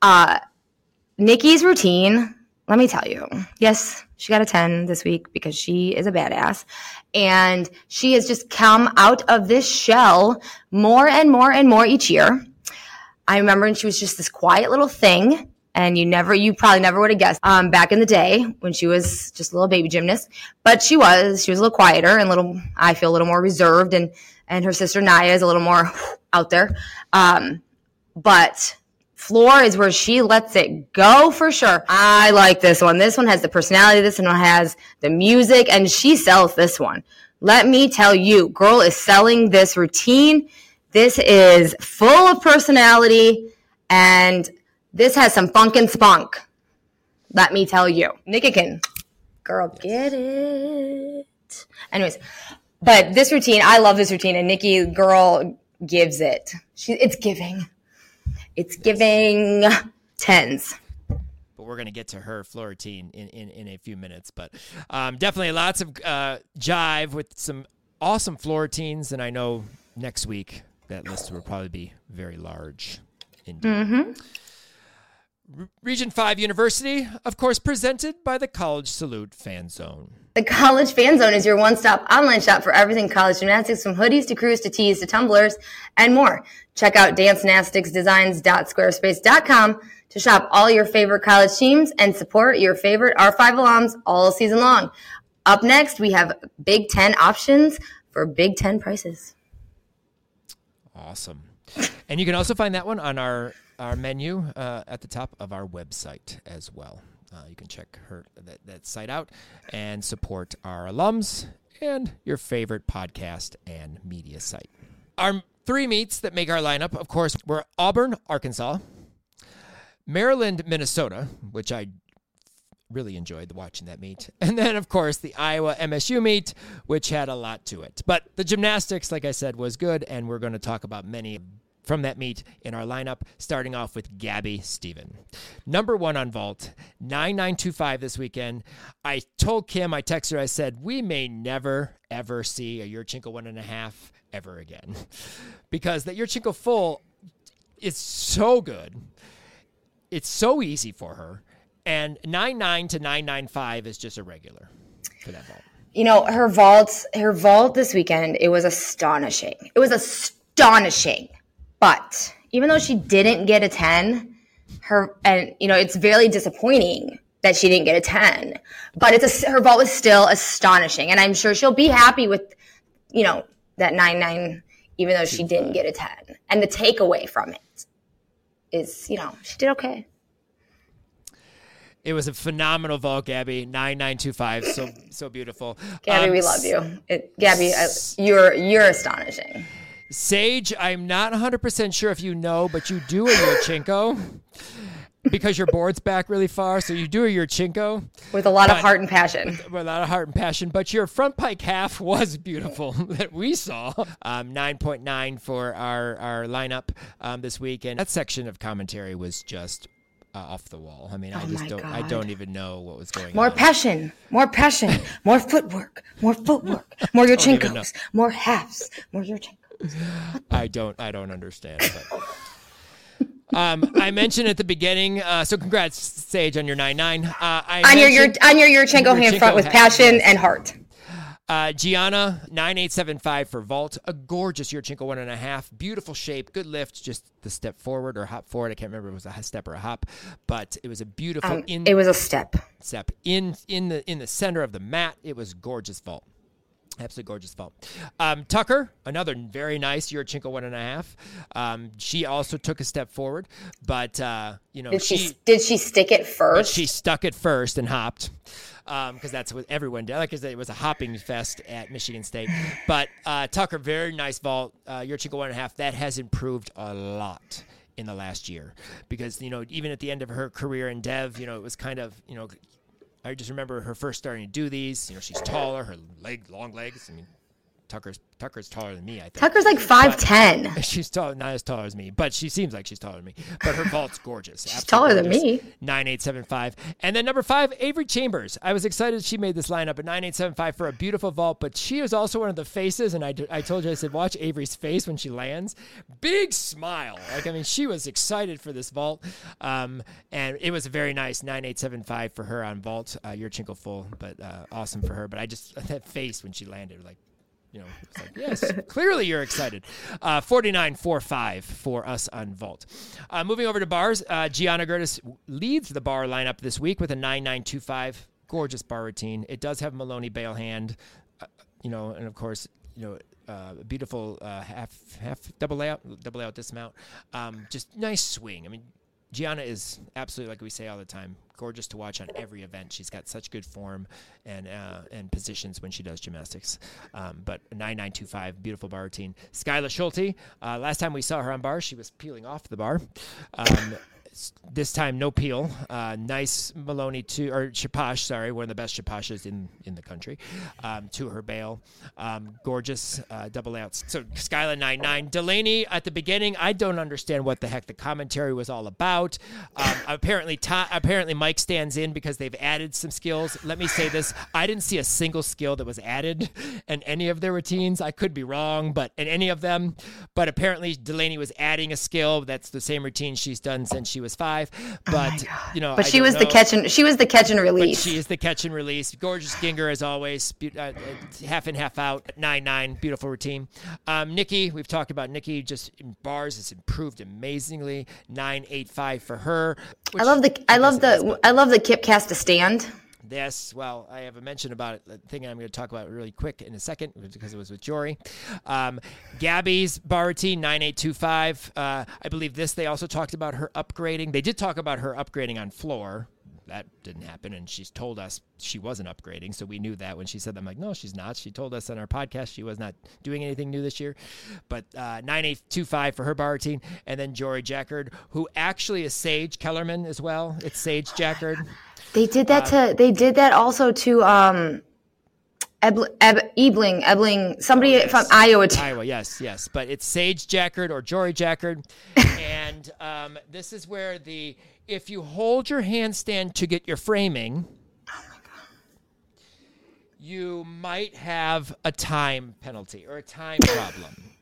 Uh, Nikki's routine, let me tell you. Yes, she got a 10 this week because she is a badass. And she has just come out of this shell more and more and more each year. I remember when she was just this quiet little thing. And you never, you probably never would have guessed, um, back in the day when she was just a little baby gymnast, but she was, she was a little quieter and a little, I feel a little more reserved and, and her sister Naya is a little more out there. Um, but Floor is where she lets it go for sure. I like this one. This one has the personality. This one has the music, and she sells this one. Let me tell you, girl is selling this routine. This is full of personality, and this has some funk and spunk. Let me tell you. Nikikin, girl, get it. Anyways, but this routine, I love this routine, and Nikki, girl, gives it. She, it's giving. It's giving tens. But we're going to get to her floor routine in, in, in a few minutes. But um, definitely lots of uh, jive with some awesome floor routines. And I know next week that list will probably be very large indeed. Mm-hmm. Region 5 University, of course, presented by the College Salute Fan Zone. The College Fan Zone is your one stop online shop for everything college gymnastics, from hoodies to crews to tees to tumblers and more. Check out dancegymnasticsdesigns.squarespace.com to shop all your favorite college teams and support your favorite R5 alums all season long. Up next, we have Big Ten options for Big Ten prices. Awesome. and you can also find that one on our our menu uh, at the top of our website as well. Uh, you can check her that, that site out and support our alums and your favorite podcast and media site. Our three meets that make our lineup, of course, were Auburn, Arkansas, Maryland, Minnesota, which I really enjoyed watching that meet. And then, of course, the Iowa MSU meet, which had a lot to it. But the gymnastics, like I said, was good, and we're going to talk about many from that meet in our lineup, starting off with Gabby Steven. Number one on vault, 9925 this weekend. I told Kim, I texted her, I said, we may never, ever see a Yurchenko one and a half ever again. because that Yurchenko full is so good. It's so easy for her. And 99 to 995 is just a regular for that vault. You know, her vault, her vault this weekend, it was astonishing. It was astonishing but even though she didn't get a 10, her and you know, it's very disappointing that she didn't get a 10. But it's a, her vault was still astonishing and I'm sure she'll be happy with you know, that 9-9 even though she didn't get a 10. And the takeaway from it is, you know, she did okay. It was a phenomenal vault, Gabby. Nine nine two five, so so beautiful. Gabby, um, we love you. It, Gabby, I, you're you're astonishing. Sage, I'm not 100% sure if you know, but you do a Yurchenko because your board's back really far. So you do a Yurchenko. With a lot of heart and passion. With, with, a lot of heart and passion. But your front pike half was beautiful that we saw. Um, 9.9 for our, our lineup um, this week. And that section of commentary was just uh, off the wall. I mean, oh I just don't. God. I don't even know what was going more on. More passion, more passion, more footwork, more footwork, more Yurchenkos, more halves, more Yurchenkos. I don't. I don't understand. Um, I mentioned at the beginning. Uh, so congrats, Sage, on your nine nine. Uh, I on your, your on your Yurchenko hand front with passion and heart. Uh, Gianna, 9875 for vault. A gorgeous Yurchenko one and a half. Beautiful shape, good lift. Just the step forward or hop forward. I can't remember if it was a step or a hop, but it was a beautiful. Um, in, it was a step. Step in in the in the center of the mat. It was gorgeous vault. Absolutely gorgeous vault. Um, Tucker, another very nice Yurchenko one and a half. Um, she also took a step forward, but uh, you know, did she, she, did she stick it first? she stuck it first and hopped because um, that's what everyone did. Like I said, it was a hopping fest at Michigan State. But uh, Tucker, very nice vault. Uh, Yurchenko one and a half. That has improved a lot in the last year because you know even at the end of her career in Dev, you know it was kind of you know I just remember her first starting to do these. You know, she's taller, her leg, long legs. I mean, Tucker's Tucker's taller than me. I think Tucker's like five ten. She's tall, not as tall as me, but she seems like she's taller than me. But her vault's gorgeous. she's taller gorgeous. than me. Nine eight seven five, and then number five, Avery Chambers. I was excited she made this lineup at nine eight seven five for a beautiful vault, but she was also one of the faces. And I, I told you I said watch Avery's face when she lands, big smile. Like I mean, she was excited for this vault, um, and it was a very nice nine eight seven five for her on vault. Uh, Yurchenko full, but uh, awesome for her. But I just that face when she landed, like you know, it's like, yes, clearly you're excited. Uh, 49.45 for us on Vault. Uh, moving over to bars, uh, Gianna Gerdes leads the bar lineup this week with a 9925. Gorgeous bar routine. It does have Maloney bail hand, uh, you know, and of course, you know, uh, beautiful uh, half half double layout, double layout dismount. Um, just nice swing. I mean, Gianna is absolutely like we say all the time, gorgeous to watch on every event. She's got such good form and uh, and positions when she does gymnastics. Um, but nine nine two five, beautiful bar routine. Skyla Schulte. Uh, last time we saw her on bar, she was peeling off the bar. Um, this time no peel. Uh, nice Maloney to or Shaposh, sorry, one of the best Shaposhes in in the country. Um, to her bail, um, gorgeous uh, double outs. So Skyla nine nine Delaney at the beginning. I don't understand what the heck the commentary was all about. Um, apparently, ta- apparently Mike stands in because they've added some skills. Let me say this: I didn't see a single skill that was added in any of their routines. I could be wrong, but in any of them. But apparently Delaney was adding a skill. That's the same routine she's done since she was five. Oh but oh you know, but I she was know. the catch and she was the catch and release. But she is the catch and release. Gorgeous Ginger as always. Uh, uh, half in, half out. Nine nine. Beautiful routine. Um, Nikki, we've talked about Nikki. Just in bars, has improved amazingly. Nine eight five for her. I love the I love the I love the Kip cast to stand. This, well, I have a mention about it, the thing I'm going to talk about really quick in a second because it was with Jory. Um, Gabby's routine 9825. Uh, I believe this, they also talked about her upgrading. They did talk about her upgrading on floor. That didn't happen, and she's told us she wasn't upgrading, so we knew that when she said that. I'm like, no, she's not. She told us on our podcast she was not doing anything new this year. But uh, 9825 for her bar routine, and then Jory Jackard, who actually is Sage Kellerman as well. It's Sage Jackard. They did that Uh, to. They did that also to um, Ebl- Eb- Ebling, Ebling, somebody Oh, yes. from Iowa. Too. Iowa, yes, yes. But it's Sage Jackard or Jory Jackard. and um, this is where the if you hold your handstand to get your framing, you might have a time penalty or a time problem.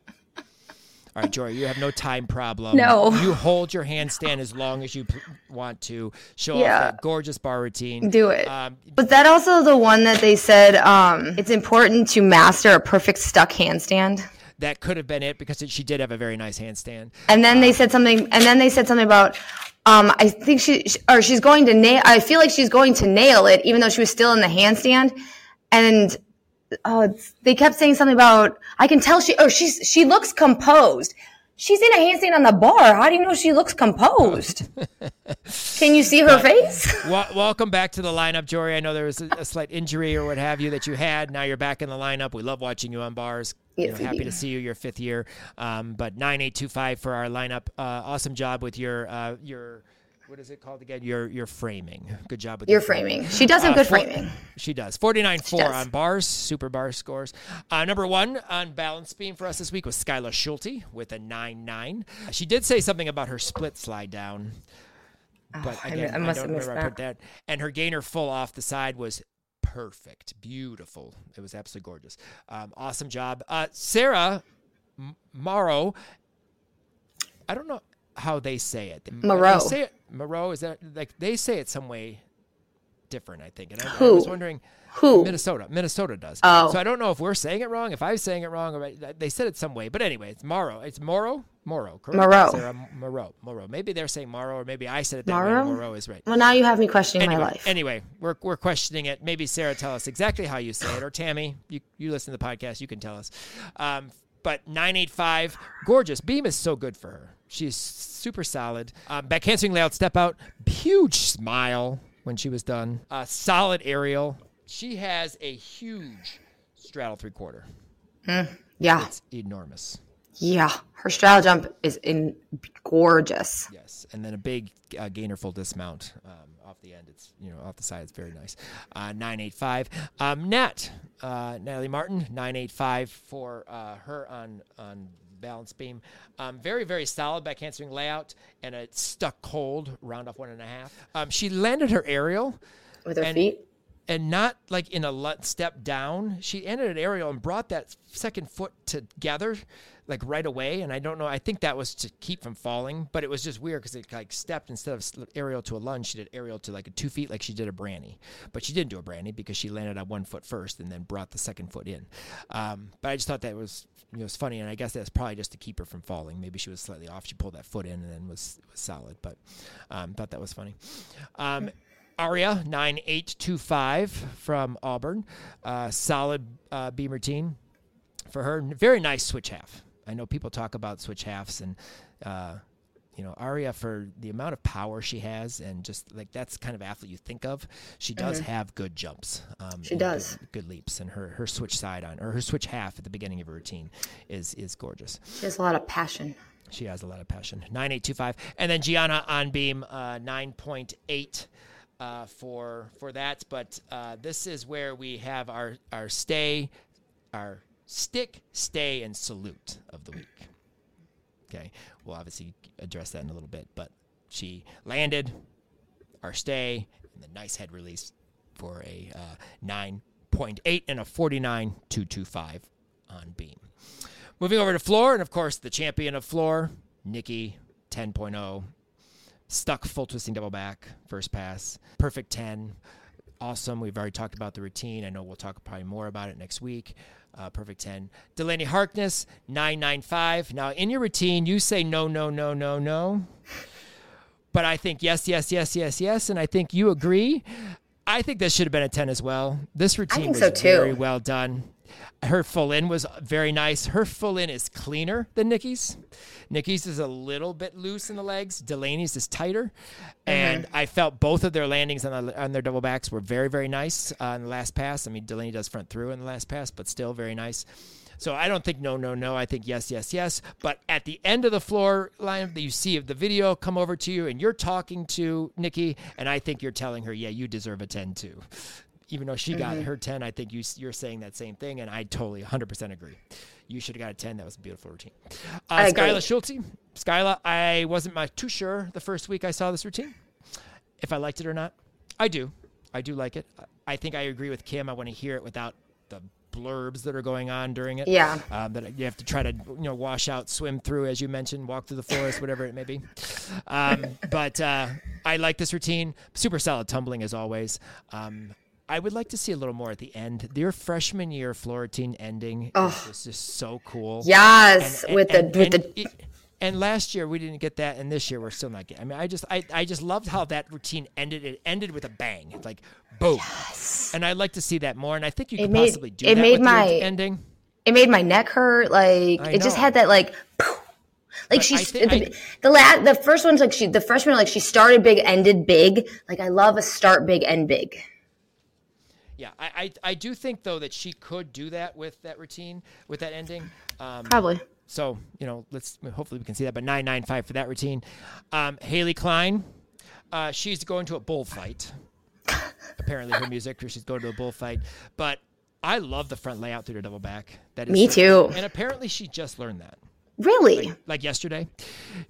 All right, Jory, you have no time problem. No. You hold your handstand as long as you p- want to. Show Yeah. off that gorgeous bar routine. Do it. Um, Was that also the one that they said um, it's important to master a perfect stuck handstand? that could have been it because it, she did have a very nice handstand. And then they said something. And then they said something about. Um, I think she- or she's going to nail. I feel like she's going to nail it, even though she was still in the handstand. And oh, it's, they kept saying something about. I can tell she. Oh, she's she looks composed. She's in a handstand on the bar. How do you know she looks composed? can you see her face? Wel- welcome back to the lineup, Jory. I know there was a, a slight injury or what have you that you had. Now you're back in the lineup. We love watching you on bars. You Yes, know, happy to see you your fifth year. Um, but nine eight two five for our lineup. Uh, awesome job with your uh, your what is it called again? Your your framing. Good job with Your framing. She does have Uh, good for- framing. She does. 49 4 does. on bars, super bar scores. Uh, number one on balance beam for us this week was Skylar Schulte with a 9 9. She did say something about her split slide down. But Oh, I- again, I I, must don't have missed remember I put that. And her gainer full off the side was perfect, beautiful. It was absolutely gorgeous. Um, awesome job. Uh, Sarah M- Morrow, I don't know how they say it. They Moreau. say it, Moreau, is that like they say it some way different, I think. And I, I was wondering Who? Minnesota. Minnesota does. Oh. So I don't know if we're saying it wrong, if I'm saying it wrong, or they said it some way. But anyway, it's Morrow. It's Morrow? Morrow, correct? Moreau. Sarah Moreau. Moreau. Maybe they're saying Morrow, or maybe I said it that Moreau? way. Moreau is right. Well, now you have me questioning Anyway, my life. anyway, we're, we're questioning it. Maybe Sarah tell us exactly how you say it, or Tammy, you, you listen to the podcast, you can tell us. Um, but 985, gorgeous. Beam is so good for her. She's super solid. Um, back handspring layout step out, huge smile when she was done. Uh, solid aerial. She has a huge straddle three quarter. yeah, It's enormous. yeah. Her straddle jump is in gorgeous. Yes, and then a big uh, gainer full dismount um, off the end. It's you know off the side. It's very nice. Uh, nine eight five. Um, Nat uh, Natalie Martin nine eight five for uh, her on on balance beam. Um, very very solid back handspring layout and a stuck cold round off one and a half. Um, she landed her aerial With her And- feet. and not like in a step down. She ended an aerial and brought that second foot together like right away. And I don't know. I think that was to keep from falling, but it was just weird because it like stepped instead of aerial to a lunge, she did aerial to like a two feet, like she did a branny. But she didn't do a branny because she landed on one foot first and then brought the second foot in. Um, but I just thought that was you know, it was funny, and I guess that's probably just to keep her from falling. Maybe she was slightly off. She pulled that foot in and then was was solid. But um, thought that was funny. Um, Aria nine eight two five from Auburn, uh, solid uh, beam routine for her. Very nice switch half. I know people talk about switch halves and. Uh, you know, Aria for the amount of power she has, and just like that's kind of athlete you think of. She does have good jumps. Um, Mm-hmm. She does. good, good leaps, and her her switch side on or her switch half at the beginning of her routine is is gorgeous. She has a lot of passion. She has a lot of passion. 9825. And then Gianna on beam, uh, 9.8 uh, for for that. But uh, this is where we have our, our stay, our stick, stay, and salute of the week. Okay. We'll obviously address that in a little bit. But she landed, our stay, and the nice head release for a uh, 9.8 and a 49.225 on beam. Moving over to floor, and of course, the champion of floor, Nikki 10.0. Stuck full twisting double back, first pass. Perfect 10. Awesome. We've already talked about the routine. I know we'll talk probably more about it next week. Uh, perfect 10. Delaney Harkness, 995. Now, in your routine, you say no, no, no, no, no. But I think yes, yes, yes, yes, yes. And I think you agree. I think this should have been a 10 as well. This routine was so, very well done. Her full in was very nice. Her full in is cleaner than Nikki's. Nikki's is a little bit loose in the legs. Delaney's is tighter, and I felt both of their landings on, the, on their double backs were very very nice uh, in the last pass. I mean Delaney does front through in the last pass, but still very nice. So I don't think no, no, no. I think yes, yes, yes. But at the end of the floor line that you see of the video come over to you, and you're talking to Nikki, and I think you're telling her, yeah, you deserve a 10 too. Even though she got her 10, I think you, you're saying that same thing, and I totally 100% agree. You should have got a 10. That was a beautiful routine. Uh, Skyla Schulte. Skyla, I wasn't much too sure the first week I saw this routine if I liked it or not. I do. I do like it. I think I agree with Kim. I want to hear it without the blurbs that are going on during it. Yeah. Um, that you have to try to you know wash out, swim through, as you mentioned, walk through the forest, whatever it may be. Um, but uh, I like this routine. Super solid tumbling as always. Um, I would like to see a little more at the end. Your freshman year floor routine ending is just so cool. Yes, And- with and- the with and the it- and last year we didn't get that, and this year we're still not getting. I mean, I just I, I just loved how that routine ended. It ended with a bang, It's like boom. Yes. And I'd like to see that more. And I think you could made- possibly do it that made my- ending. it made my neck hurt. Like I it just had that like. poof. Like But she, I the, I- the la- the first one's like she, the freshman like she started big, ended big. Like I love a start big, end big. Yeah, I, I I do think though that she could do that with that routine, with that ending. Um, Probably. So you know, let's hopefully we can see that. But nine nine five for that routine. Um, Haley Klein, uh, she's going to a bullfight. Apparently, her music, or she's going to a bullfight. But I love the front layout through the double back. That is Me too. And apparently, she just learned that. Really? Like yesterday,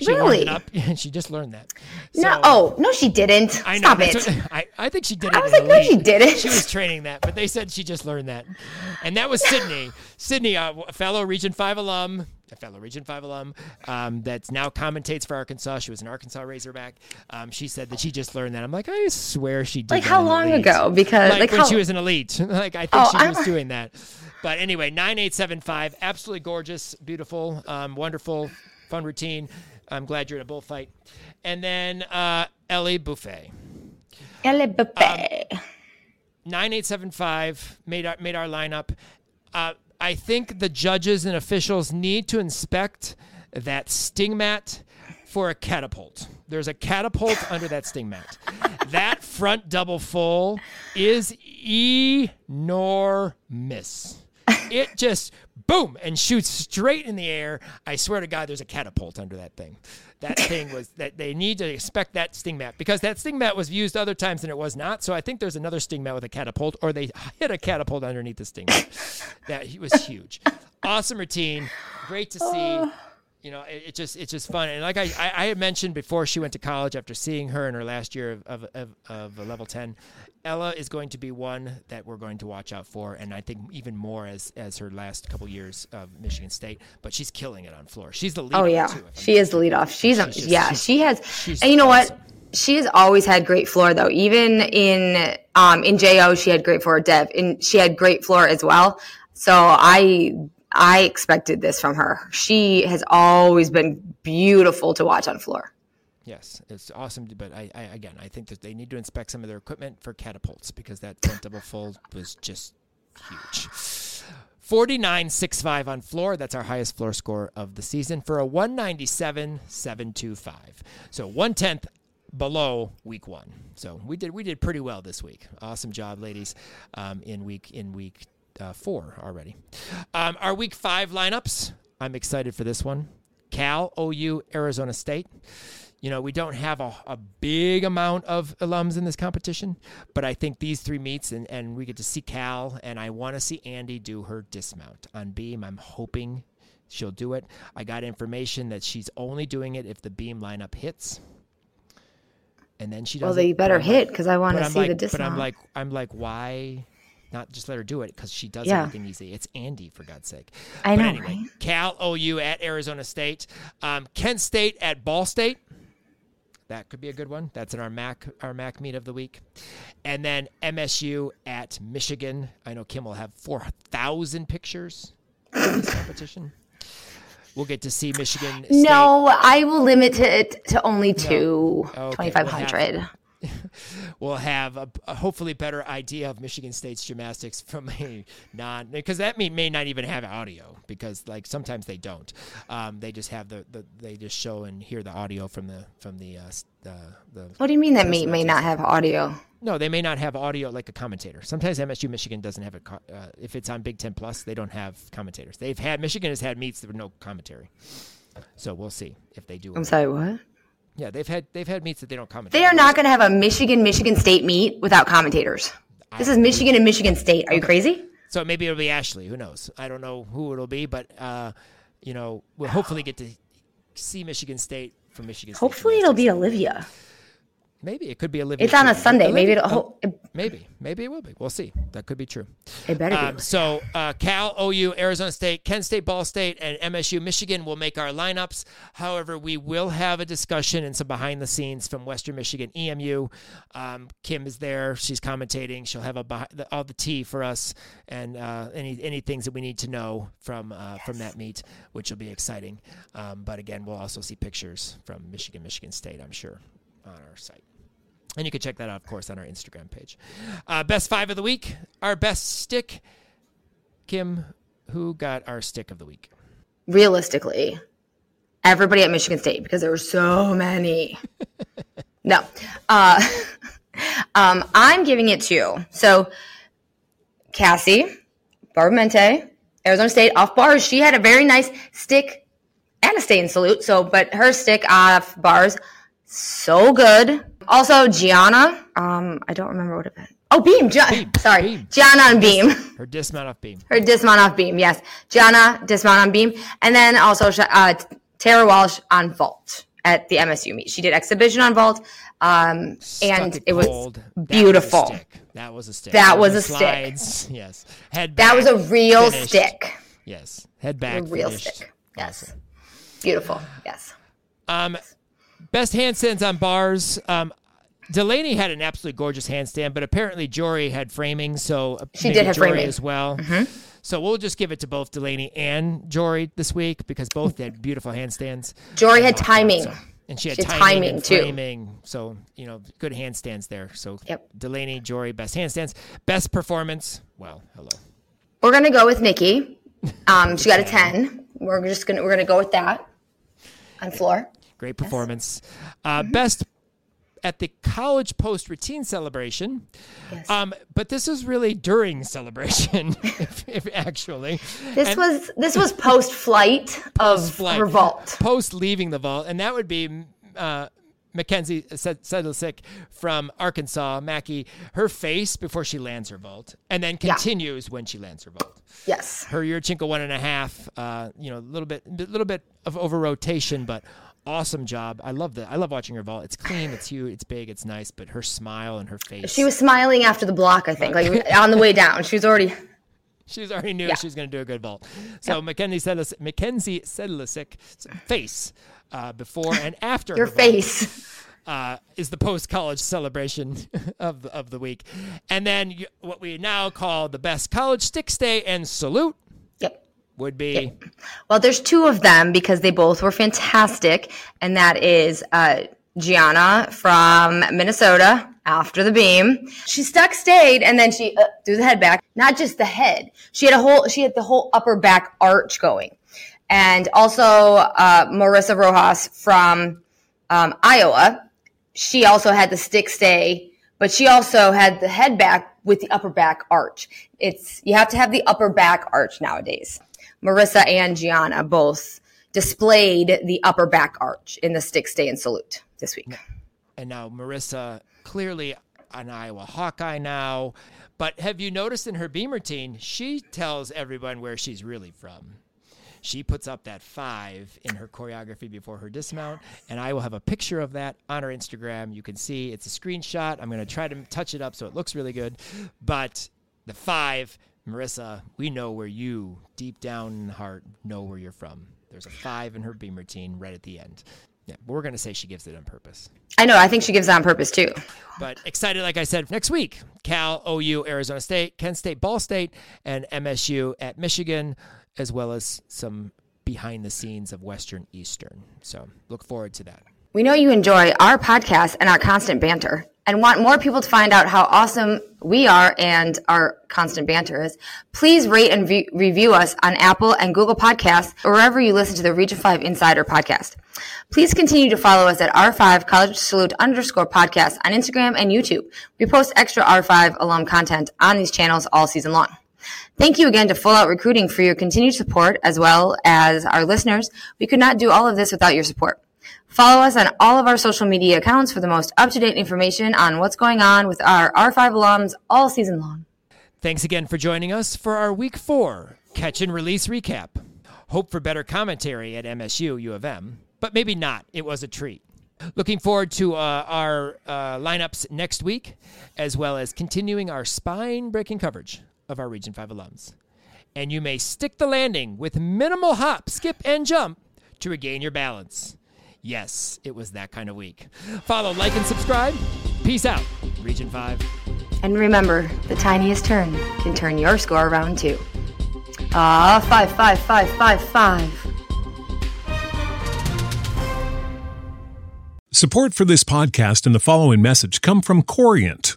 she Really? up, and she just learned that. no. Oh no, she didn't. I know. Stop it. what- I, I think she did. I was like, no, she didn't. She was training that, but they said she just learned that. And that was Sydney. Sydney, uh, a fellow Region 5 alum, a fellow Region 5 alum um, that now commentates for Arkansas. She was an Arkansas Razorback. Um, she said that she just learned that. I'm like, I swear she did Like how long Elite. ago? Because Like, like, when how, she was an elite. like I think Oh, she I- was doing that. But anyway, 9875, absolutely gorgeous, beautiful, um, wonderful, fun routine. I'm glad you're in a bullfight. And then uh, Ellie Buffet. Elle Buffet. 9875 made our, made our lineup. Uh, I think the judges and officials need to inspect that sting mat for a catapult. There's a catapult under that sting mat. That front double full is enormous. It just boom and shoots straight in the air. I swear to God, there's a catapult under that thing. That thing was that they need to expect that sting mat because that sting mat was used other times and it was not. So I think there's another sting mat with a catapult, or they hit a catapult underneath the sting mat. that was huge. Awesome routine, great to see. Oh. You know, it, it just it's just fun. And like I, I, I had mentioned before, she went to college after seeing her in her last year of of, of, of a level ten. Ella is going to be one that we're going to watch out for, and I think even more as as her last couple years of Michigan State. But she's killing it on floor. She's the lead. Oh yeah, too, I'm she is the lead off. She's, She's just- yeah, she has. And you know awesome. what? She has always had great floor though. Even in um in Jo, she had great floor. Dev, and she had great floor as well. So I I expected this from her. She has always been beautiful to watch on floor. Yes, it's awesome. But I, I again, I think that they need to inspect some of their equipment for catapults because that front double full was just huge. 49.65 on floor. That's our highest floor score of the season for a 197.725. So one tenth below week one. So we did we did pretty well this week. Awesome job, ladies, um, in week in week uh, four already. Um, our week five lineups. I'm excited for this one. Cal, OU, Arizona State. You know, we don't have a, a big amount of alums in this competition, but I think these three meets and, and we get to see Cal, and I want to see Andy do her dismount on beam. I'm hoping she'll do it. I got information that she's only doing it if the beam lineup hits. And then she does Well, they better hit because I want to see like, the but dismount. I'm like, I'm like, why not just let her do it? Because she does Yeah. everything easy. It's Andy, for God's sake. I But know, anyway, right? Cal OU at Arizona State, um, Kent State at Ball State. That could be a good one. That's in our MAC our MAC meet of the week, and then MSU at Michigan. I know Kim will have four thousand pictures in this competition. We'll get to see Michigan. State. no, I will limit it to only two. Okay, 2500. we'll have a, a hopefully better idea of Michigan State's gymnastics from a non because that may, may not even have audio because like sometimes they don't. Um, they just have the, the they just show and hear the audio from the from the uh, the, the What do you mean that may may not have audio? no, they may not have audio like a commentator. Sometimes MSU Michigan doesn't have a uh, if it's on Big Ten Plus, they don't have commentators. They've had Michigan has had meets with no commentary, so we'll see if they do. I'm sorry, what? Yeah, they've had they've had meets that they don't commentate. They are not going to have a Michigan Michigan State meet without commentators. This is Michigan and Michigan State. Are you crazy? So maybe it'll be Ashley. Who knows? I don't know who it'll be, but uh, you know, we'll hopefully get to see Michigan State from Michigan. State Hopefully it'll be Olivia. Maybe it could be Olivia. It's on a Sunday. Olivia- Maybe it'll. oh, maybe maybe it will be. We'll see. That could be true. it better be. Um, so uh, Cal, OU, Arizona State, Kent State, Ball State, and MSU, Michigan will make our lineups. However, we will have a discussion and some behind the scenes from Western Michigan EMU. Um, Kim is there; she's commentating. She'll have a the, all the tea for us and uh, any any things that we need to know from uh, from that meet, which will be exciting. Um, but again, we'll also see pictures from Michigan, Michigan State. I'm sure on our site. And you can check that out, of course, on our Instagram page. Uh, best five of the week. Our best stick. Kim, who got our stick of the week? realistically, everybody at Michigan State because there were so many. no, uh, um, I'm giving it to you. so Cassie Barbamente, Arizona State off bars. She had a very nice stick and a stay salute. So, but her stick off bars, so good. Also, Gianna. Um, I don't remember what it meant. Oh, beam. Gi- Beam, Sorry, beam. Gianna on beam. Her dismount off beam. Her dismount off beam, yes. Gianna dismount on beam, and then also uh, Tara Walsh on vault at the MSU meet. She did exhibition on vault, um, and it was cold. That beautiful. Was a stick. That was a stick. That was a stick. Yes. Head that was a real finished. stick, Yes. Head back. a real finished. stick. Yes, Awesome. beautiful. Yes, Um, best handstands on bars. Um, Delaney had an absolutely gorgeous handstand, but apparently Jory had framing, so She maybe did have Jory framing. Mm-hmm. as well. So we'll just give it to both Delaney and Jory this week because both had beautiful handstands. Jory had timing. So- and she had She had timing, too. framing. So you know, good handstands there. So Yep. Delaney, Jory, best handstands, best performance. Well, hello. We're gonna go with Nikki. Um, she got a ten. We're just gonna we're gonna go with that on floor. Great performance. Uh, Mm-hmm. Best at the college post routine celebration. Yes. Um, but this is really during celebration, if, if actually. This And was this was post flight of flight, revolt. Post leaving the vault, and that would be uh, Mackenzie Sed- Sedlacek from Arkansas, Mackie, her face before she lands her vault, and then Yeah. continues when she lands her vault. Yes. her Yurchenko one and a half. Uh, you know, a little bit, a little bit of over rotation, but awesome job. I love the, I love watching her vault. It's clean, it's huge, it's big, it's nice. But her smile and her face. She was smiling after the block, I think, like on the way down. She was already She was already knew Yeah. she was going to do a good vault. So Mackenzie Sedlis, Mackenzie Sedlacek's face uh, before and after your face. uh, is the post college celebration of the, of the week, and then you, what we now call the best college stick stay and salute. Would be Well, there's two of them because they both were fantastic, and that is uh, Gianna from Minnesota after the beam. She stuck, stayed, and then she uh, threw the head back. Not just the head; she had a whole, she had the whole upper back arch going, and also uh, Marissa Rojas from um, Iowa. She also had the stick stay, but she also had the head back with the upper back arch. It's you have to have the upper back arch nowadays. Marissa and Gianna both displayed the upper back arch in the stick stay and salute this week. and now Marissa clearly an Iowa Hawkeye now. But have you noticed in her beam routine, she tells everyone where she's really from. She puts up that five in her choreography before her dismount, and I will have a picture of that on our Instagram. You can see it's a screenshot. I'm going to try to touch it up so it looks really good. But the five, Marissa, we know where you, deep down in the heart, know where you're from. There's a five in her beam routine right at the end. Yeah, we're going to say she gives it on purpose. I know. I think she gives it on purpose too. But excited, like I said, next week Cal, OU, Arizona State, Kent State, Ball State, and MSU at Michigan, as well as some behind the scenes of Western Eastern. So look forward to that. We know you enjoy our podcast and our constant banter. And want more people to find out how awesome we are and our constant banter is, please rate and re- review us on Apple and Google Podcasts or wherever you listen to the Region 5 Insider podcast. Please continue to follow us at R5 College Salute underscore podcast on Instagram and YouTube. We post extra R5 alum content on these channels all season long. Thank you again to Full Out Recruiting for your continued support as well as our listeners. We could not do all of this without your support. Follow us on all of our social media accounts for the most up to date information on what's going on with our R5 alums all season long. Thanks again for joining us for our week four catch and release recap. Hope for better commentary at MSU U of M, but maybe not. It was a treat. Looking forward to uh, our uh, lineups next week, as well as continuing our spine breaking coverage of our Region 5 alums. And you may stick the landing with minimal hop, skip, and jump to regain your balance. Yes, it was that kind of week. Follow, like, and subscribe. Peace out, Region 5. And remember, the tiniest turn can turn your score around too. Ah, five, five, five, five, five. Support for this podcast and the following message come from Corient